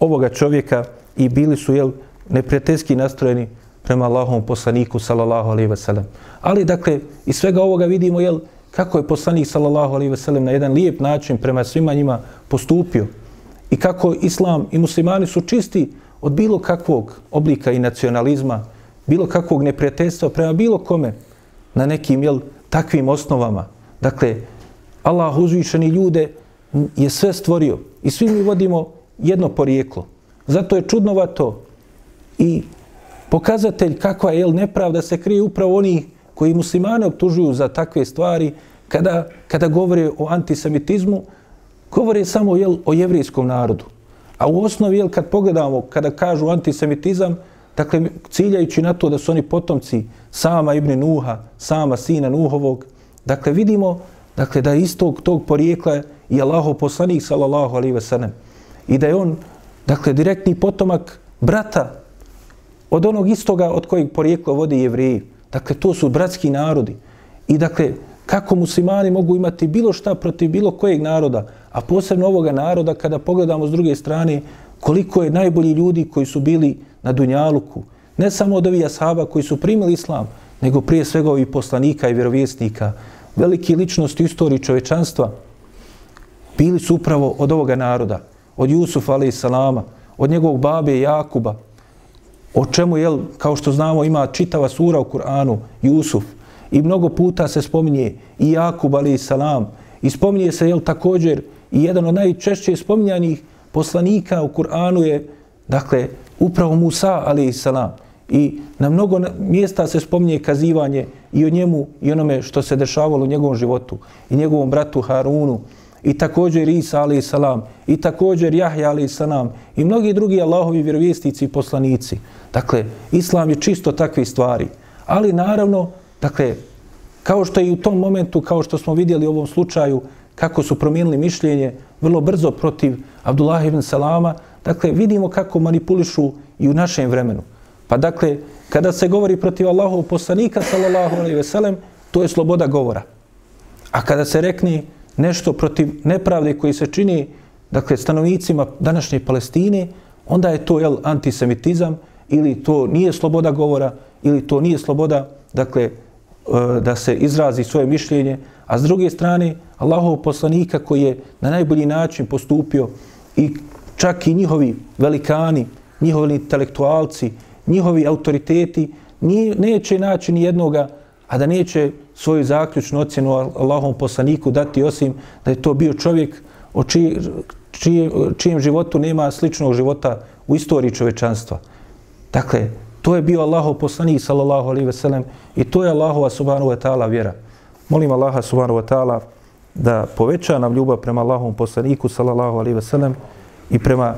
ovoga čovjeka, i bili su jel neprijateljski nastrojeni prema Allahovom poslaniku sallallahu alaihi ve sellem. Ali dakle iz svega ovoga vidimo jel kako je poslanik sallallahu alejhi ve sellem na jedan lijep način prema svima njima postupio i kako islam i muslimani su čisti od bilo kakvog oblika i nacionalizma, bilo kakvog neprijateljstva prema bilo kome na nekim jel takvim osnovama. Dakle, Allah uzvišeni ljude je sve stvorio i svi mi vodimo jedno porijeklo. Zato je čudnovato i pokazatelj kakva je jel, nepravda se krije upravo oni koji muslimane optužuju za takve stvari kada, kada govore o antisemitizmu, govore samo jel, o jevrijskom narodu. A u osnovi, jel, kad pogledamo, kada kažu antisemitizam, dakle, ciljajući na to da su oni potomci sama Ibn Nuha, sama sina Nuhovog, dakle, vidimo dakle, da istog tog porijekla je Allahov poslanik, sallallahu alaihi ve sellem, i da je on Dakle, direktni potomak brata od onog istoga od kojeg porijeklo vode jevriji. Dakle, to su bratski narodi. I dakle, kako muslimani mogu imati bilo šta protiv bilo kojeg naroda, a posebno ovoga naroda, kada pogledamo s druge strane, koliko je najbolji ljudi koji su bili na Dunjaluku, ne samo od ovih ashaba koji su primili islam, nego prije svega ovih poslanika i vjerovjesnika, veliki ličnosti u istoriji čovečanstva, bili su upravo od ovoga naroda od Jusufa alaih salama, od njegovog babe Jakuba, o čemu, jel, kao što znamo, ima čitava sura u Kur'anu, Jusuf, i mnogo puta se spominje i Jakub alaih salam, i spominje se, jel, također, i jedan od najčešće spominjanih poslanika u Kur'anu je, dakle, upravo Musa alaih salam. I na mnogo mjesta se spominje kazivanje i o njemu i onome što se dešavalo u njegovom životu i njegovom bratu Harunu. I također Isa alaih salam, i također Jahja alaih salam, i mnogi drugi Allahovi vjerovjesnici i poslanici. Dakle, Islam je čisto takve stvari. Ali naravno, dakle, kao što je i u tom momentu, kao što smo vidjeli u ovom slučaju, kako su promijenili mišljenje vrlo brzo protiv Abdullah ibn Salama, dakle, vidimo kako manipulišu i u našem vremenu. Pa dakle, kada se govori protiv Allahov poslanika, sallallahu alaihi ve sellem, to je sloboda govora. A kada se rekne nešto protiv nepravde koji se čini dakle, stanovnicima današnje Palestine, onda je to jel, antisemitizam ili to nije sloboda govora ili to nije sloboda dakle, e, da se izrazi svoje mišljenje, a s druge strane Allahov poslanika koji je na najbolji način postupio i čak i njihovi velikani, njihovi intelektualci, njihovi autoriteti nije, neće naći ni jednoga a da neće svoju zaključnu ocjenu Allahovom poslaniku dati osim da je to bio čovjek o čiji, čijem životu nema sličnog života u istoriji čovečanstva. Dakle, to je bio Allahov poslanik sallallahu alaihi ve sellem i to je Allahova subhanahu wa ta'ala vjera. Molim Allaha subhanahu wa ta'ala da poveća nam ljubav prema Allahovom poslaniku sallallahu alaihi ve sellem i prema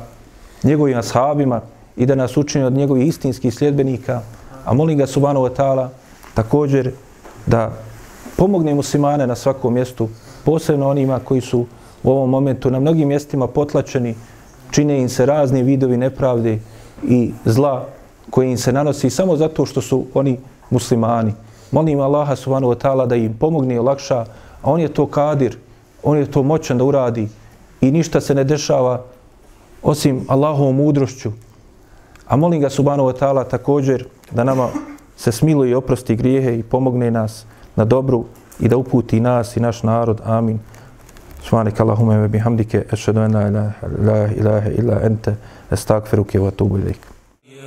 njegovim ashabima i da nas učini od njegovih istinskih sljedbenika. A molim ga subhanahu wa ta'ala također da pomogne muslimane na svakom mjestu, posebno onima koji su u ovom momentu na mnogim mjestima potlačeni, čine im se razni vidovi nepravde i zla koji im se nanosi samo zato što su oni muslimani. Molim Allaha subhanahu wa ta'ala da im pomogne i olakša, a on je to kadir, on je to moćan da uradi i ništa se ne dešava osim Allahovom mudrošću. A molim ga subhanahu wa ta'ala također da nama se smiluje i oprosti grijehe i pomogne nas na dobru i da uputi nas i naš narod. Amin. Subhanak Allahumma bihamdike, ashhadu an la ilaha illa anta astaghfiruka wa atubu ilaika.